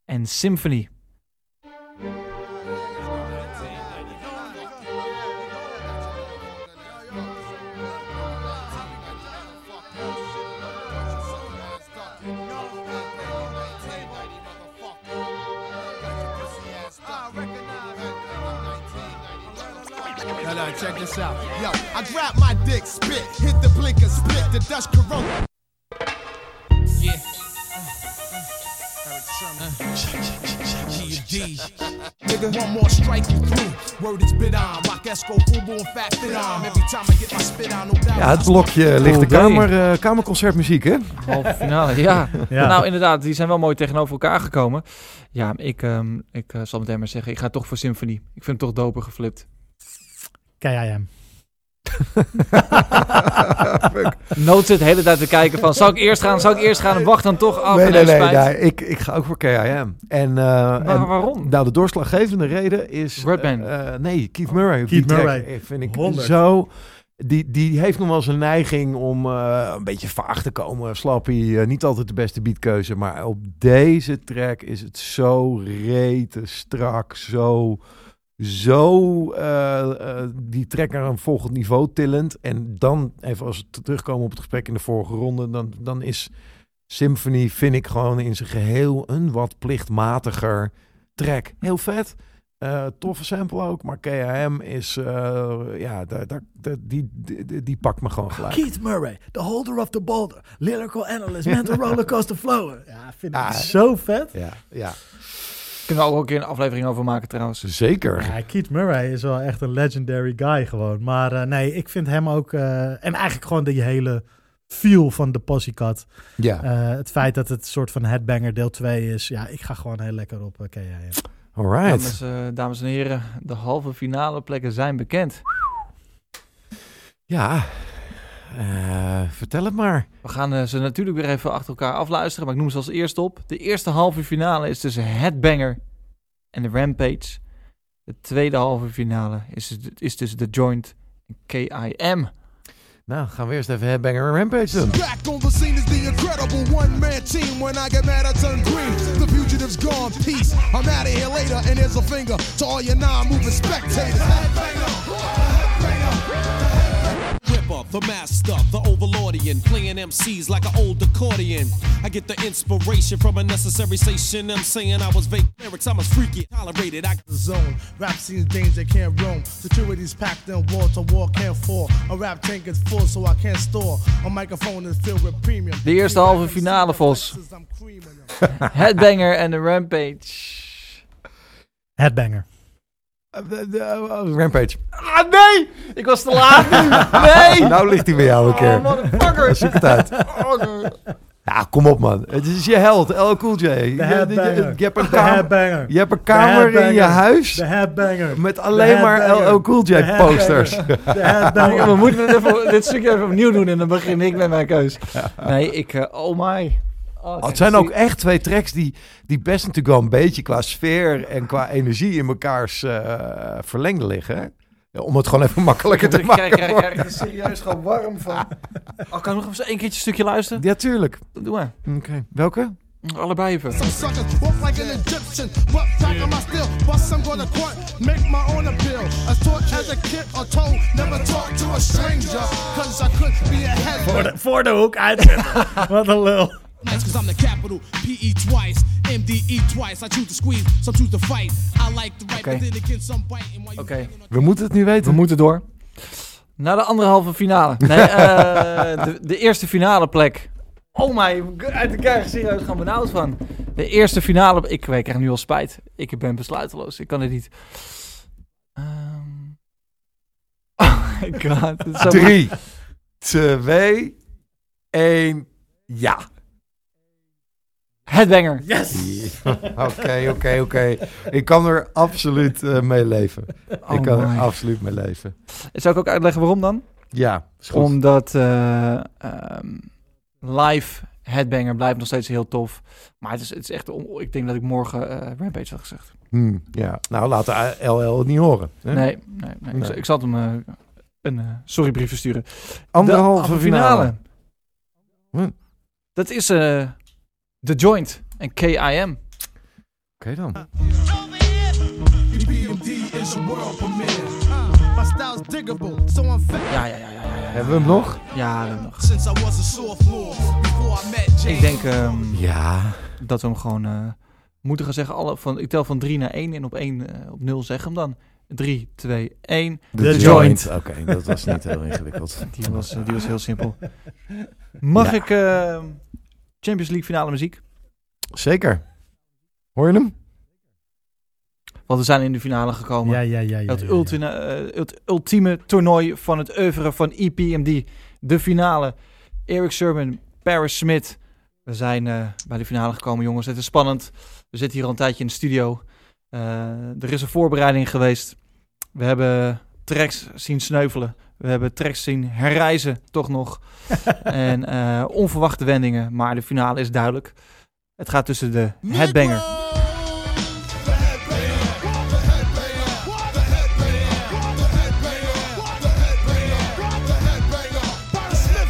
en Symphony. Check this out. Yo, I grab my dick, spit, hit the blinker, split the Dutch Corona. Yeah. Nigga, one more strike you through. Word is bit on. Rock Esco, Fubu and Fat Fit on. Every time I get my spit on, no doubt. Ja, het blokje ligt de Pool D. kamer, eh, kamerconcertmuziek, hè? Halve finale, ja. Ja. Nou, inderdaad, die zijn wel mooi tegenover elkaar gekomen. Ja, ik, ehm, ik eh, zal meteen maar zeggen, ik ga toch voor Symphony. Ik vind het toch doper geflipt. KIM. Nood zit de hele tijd te kijken van, zal ik eerst gaan, zal ik eerst gaan? En wacht dan toch af. nee, en nee, nee, spijt. nee. Ik, ik ga ook voor KIM. En, eh, Maar en waarom? Nou, de doorslaggevende reden is... Redman. eh, eh, nee, Keith Murray. Keith die Murray. vind ik 100. zo... Die, die heeft nog wel zijn neiging om eh, een beetje vaag te komen. Slappy, niet altijd de beste beatkeuze. Maar op deze track is het zo rete strak. Zo, zo eh, eh, die naar een volgend niveau tillend. En dan, even als we terugkomen op het gesprek in de vorige ronde... dan, dan is Symphony, vind ik gewoon in zijn geheel een wat plichtmatiger track. Heel vet. Eh, toffe sample ook, maar KM is, eh, ja, daar, die, die- die pakt me gewoon gelijk. Keith Murray, the holder of the boulder, lyrical analyst, mental rollercoaster flower. Ja, vind ik Ah. zo vet. Ja, ja. Kunnen we ook een keer een aflevering over maken trouwens. Zeker. Ja, Keith Murray is wel echt een legendary guy gewoon. Maar eh, nee, ik vind hem ook... eh, en eigenlijk gewoon die hele feel van de Pussycat. Ja, Eh, het feit dat het een soort van headbanger deel 2 is. Ja, ik ga gewoon heel lekker op uh, alright. Dames, eh, dames en heren, de halve finale plekken zijn bekend. Ja, eh, vertel het maar. We gaan eh, ze natuurlijk weer even achter elkaar afluisteren, maar ik noem ze als eerste op. De eerste halve finale is tussen Headbanger en de Rampage. De tweede halve finale is, is tussen The Joint en KIM. Nou, gaan we eerst even Headbanger en Rampage doen. Back on the scene is the incredible one-man team. When I get mad, I turn green. The fugitive's gone. Peace. I'm out of here later, and a finger to all your non-moving spectators. Ripper, the master, the overlordian, playing MCs like an old accordion. I get the inspiration from a necessary station. I'm saying I was vague lyrics, I'm as freaky, tolerated. I the zone. Rap scene's danger can't roam. Security's packed in wall to wall can't fall. A rap tank is full so I can't store. A microphone is filled with premium. De eerste halve finale, Vos. Headbanger en de Rampage. Headbanger. De- de- Rampage. Ah, nee! Ik was te laat nu. Nee! Nou ligt hij bij jou een keer. Oh, motherfucker. Zoek het uit. Oh. Ja, kom op man. Het is je held, LL Cool J. Je, je, headbanger. je hebt een De kamer, headbanger. je hebt een kamer in je huis De headbanger. met alleen maar. LL Cool J posters. De headbanger. we moeten even, dit stukje even opnieuw doen en dan begin ik met mijn keus. Nee, ik... eh, oh my. Oh, Oh, het zijn ook echt twee tracks die, die best natuurlijk wel een beetje qua sfeer en qua energie in mekaars eh verlengde liggen. hè? Om het gewoon even makkelijker te Ik maken. krijg, krijg er serieus gewoon warm van. Oh, kan ik nog even één keertje een stukje luisteren? Ja, tuurlijk. Doe maar. Oké. Welke? Allebei even. Voor de, voor de hoek uitzetten. Wat een lul. Nice cause I'm the capital. PE twice, MDE twice. I choose to squeeze, some choose to fight. I like write, Okay. but then again, some you Oké. We moeten het nu We weten. moeten door. Naar de andere halve finale. Nee, eh, de, de eerste finale plek. Oh my, uit de krijg serieus gaan benauwd van. De eerste finale... Ik, ik krijg nu al spijt. Ik ben besluiteloos. Ik kan het niet. Ehm. Oh my god. Drie, twee, één, ja. Headbanger. Yes! Oké, oké, oké. Ik kan er absoluut eh, mee leven. Oh ik kan er absoluut mee leven. Zou ik ook uitleggen waarom dan? Ja, is goed. Omdat eh, ehm, live Headbanger blijft nog steeds heel tof. Maar het is, het is echt... on- Ik denk dat ik morgen eh, Rampage had gezegd. Hmm, ja, nou laat de LL het niet horen. hè? Nee, nee, nee. Ik, Nee. zal- ik zal hem eh, een sorrybrief versturen. Anderhalve De finale. Hm. Dat is eh The Joint en KIM. Oké dan. BMD is a world premiere. My style's diggable, so I'm fat. Ja, ja, ja, ja. Hebben we hem nog? Ja, we hebben nog. Ik denk ehm, Ja. dat we hem gewoon eh, moeten gaan zeggen. Alle, van, ik tel van 3 naar 1 en op 1 eh, op 0 zeg hem dan. 3, 2, 1. The Joint. Oké, dat was niet heel ingewikkeld. Die was, eh, die was heel simpel. Mag Ja. ik eh, Champions League finale muziek? Zeker. Hoor je hem? Want we zijn in de finale gekomen. Ja, ja, ja. ja, het, ja, ja. ultieme, eh, het ultieme toernooi van het oeuvre van EPMD. De finale. Eric Sermon, Paris Smith. We zijn eh, bij de finale gekomen, jongens. Het is spannend. We zitten hier al een tijdje in de studio. Eh, er is een voorbereiding geweest. We hebben tracks zien sneuvelen. We hebben tracks zien herreizen, toch nog. en eh, onverwachte wendingen. Maar de finale is duidelijk. Het gaat tussen de headbanger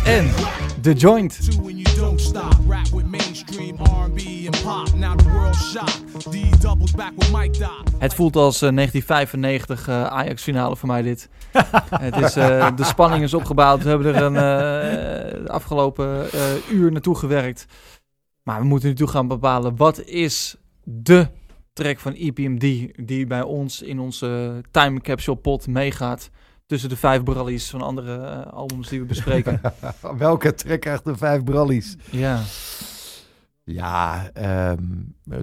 en de joint. Het voelt als eh, 1995 eh, Ajax-finale voor mij dit. het is, eh, de spanning is opgebouwd. We hebben er een eh, de afgelopen eh, uur naartoe gewerkt. Maar we moeten nu toe gaan bepalen wat is de track van EPMD die bij ons in onze time capsule pot meegaat. Tussen de vijf brallies van andere eh, albums die we bespreken. Welke trek krijgt de vijf brallies? ja. Ja, ehm,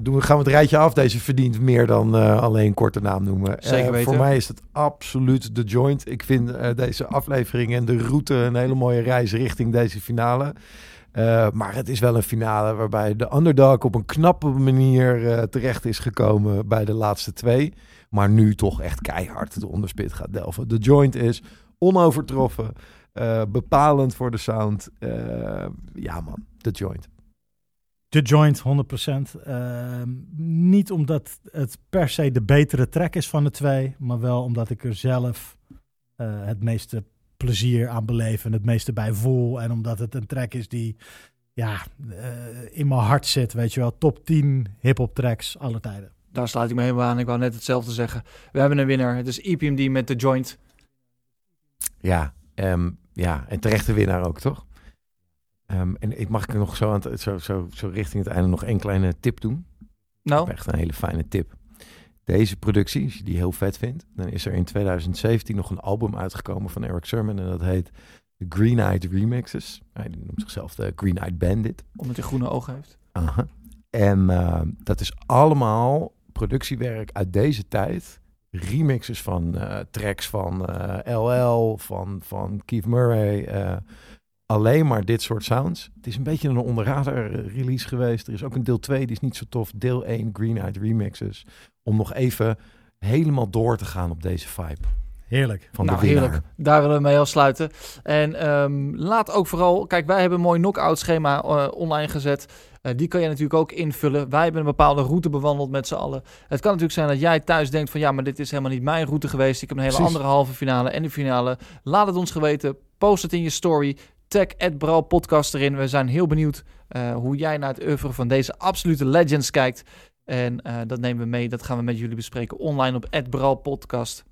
doen we, gaan we het rijtje af. Deze verdient meer dan eh, alleen korte naam noemen. Zeker Eh, weten. voor mij is het absoluut de joint. Ik vind eh, deze aflevering en de route een hele mooie reis richting deze finale. Maar het is wel een finale waarbij de underdog op een knappe manier terecht is gekomen bij de laatste twee. Maar nu toch echt keihard de onderspit gaat delven. De joint is onovertroffen, bepalend voor de sound. Ja man, de joint. De Joint, 100%. Ehm, niet omdat het per se de betere track is van de twee, maar wel omdat ik er zelf eh, het meeste plezier aan beleef en het meeste bij voel. En omdat het een track is die ja, eh, in mijn hart zit, weet je wel. Top 10 hip-hop tracks alle tijden. Daar sluit ik me helemaal aan. Ik wou net hetzelfde zeggen. We hebben een winnaar. Het is E EPMD met de joint. Ja, ehm, ja, en terechte winnaar ook, toch? Ehm, en ik mag ik er nog zo, aan het, zo, zo, zo richting het einde nog één kleine tip doen. Nou, Echt een hele fijne tip. Deze productie, als je die heel vet vindt, dan is er in 2017 nog een album uitgekomen van Eric Sermon en dat heet The Green Eyed Remixes. Hij noemt zichzelf de Green Eyed Bandit. omdat hij groene ogen heeft. Aha. En eh, dat is allemaal productiewerk uit deze tijd. Remixes van eh, tracks van eh, LL, van, van Keith Murray. Alleen maar dit soort sounds. Het is een beetje een onderrader eh, release geweest. Er is ook een deel 2, die is niet zo tof. Deel 1, Green Eyed Remixes. Om nog even helemaal door te gaan op deze vibe Heerlijk. van nou, de heerlijk. Daar willen we mee afsluiten. En ehm, laat ook vooral... Kijk, wij hebben een mooi knock-out schema eh, online gezet. Eh, die kan je natuurlijk ook invullen. Wij hebben een bepaalde route bewandeld met z'n allen. Het kan natuurlijk zijn dat jij thuis denkt van... ja, maar dit is helemaal niet mijn route geweest. Ik heb een hele Precies. andere halve finale en de finale. Laat het ons geweten. Post het in je story. Tag Bral Podcast erin. We zijn heel benieuwd eh, hoe jij naar het oeuvre van deze absolute legends kijkt. En eh, dat nemen we mee. Dat gaan we met jullie bespreken online op Bral Podcast.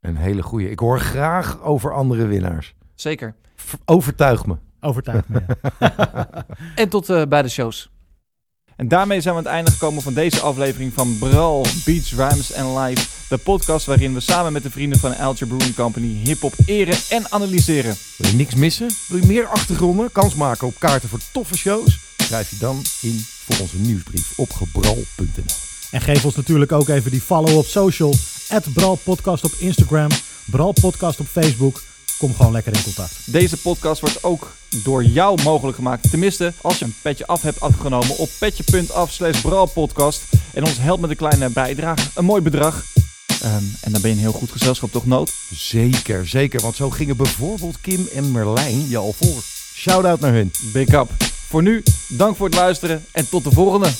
Een hele goeie. Ik hoor graag over andere winnaars. Zeker. V- Overtuig me. Overtuigd me. ja. En tot eh, bij de shows. En daarmee zijn we aan het einde gekomen van deze aflevering van Bral, Beats, Rhymes and Live. De podcast waarin we samen met de vrienden van Alger Brewing Company hip-hop eren en analyseren. Wil je niks missen? Wil je meer achtergronden? Kans maken op kaarten voor toffe shows? Schrijf je dan in voor onze nieuwsbrief op gebral.nl. En geef ons natuurlijk ook even die follow op social. Bral Podcast op Instagram. Bral Podcast op Facebook. Kom gewoon lekker in contact. Deze podcast wordt ook door jou mogelijk gemaakt. Tenminste, als je een petje af hebt afgenomen op petje.af slash bralpodcast. En ons helpt met een kleine bijdrage. Een mooi bedrag. Ehm, en dan ben je een heel goed gezelschap, toch nood? Zeker, zeker. Want zo gingen bijvoorbeeld Kim en Merlijn je al voor. Shout-out naar hun. Big up. Voor nu, dank voor het luisteren en tot de volgende.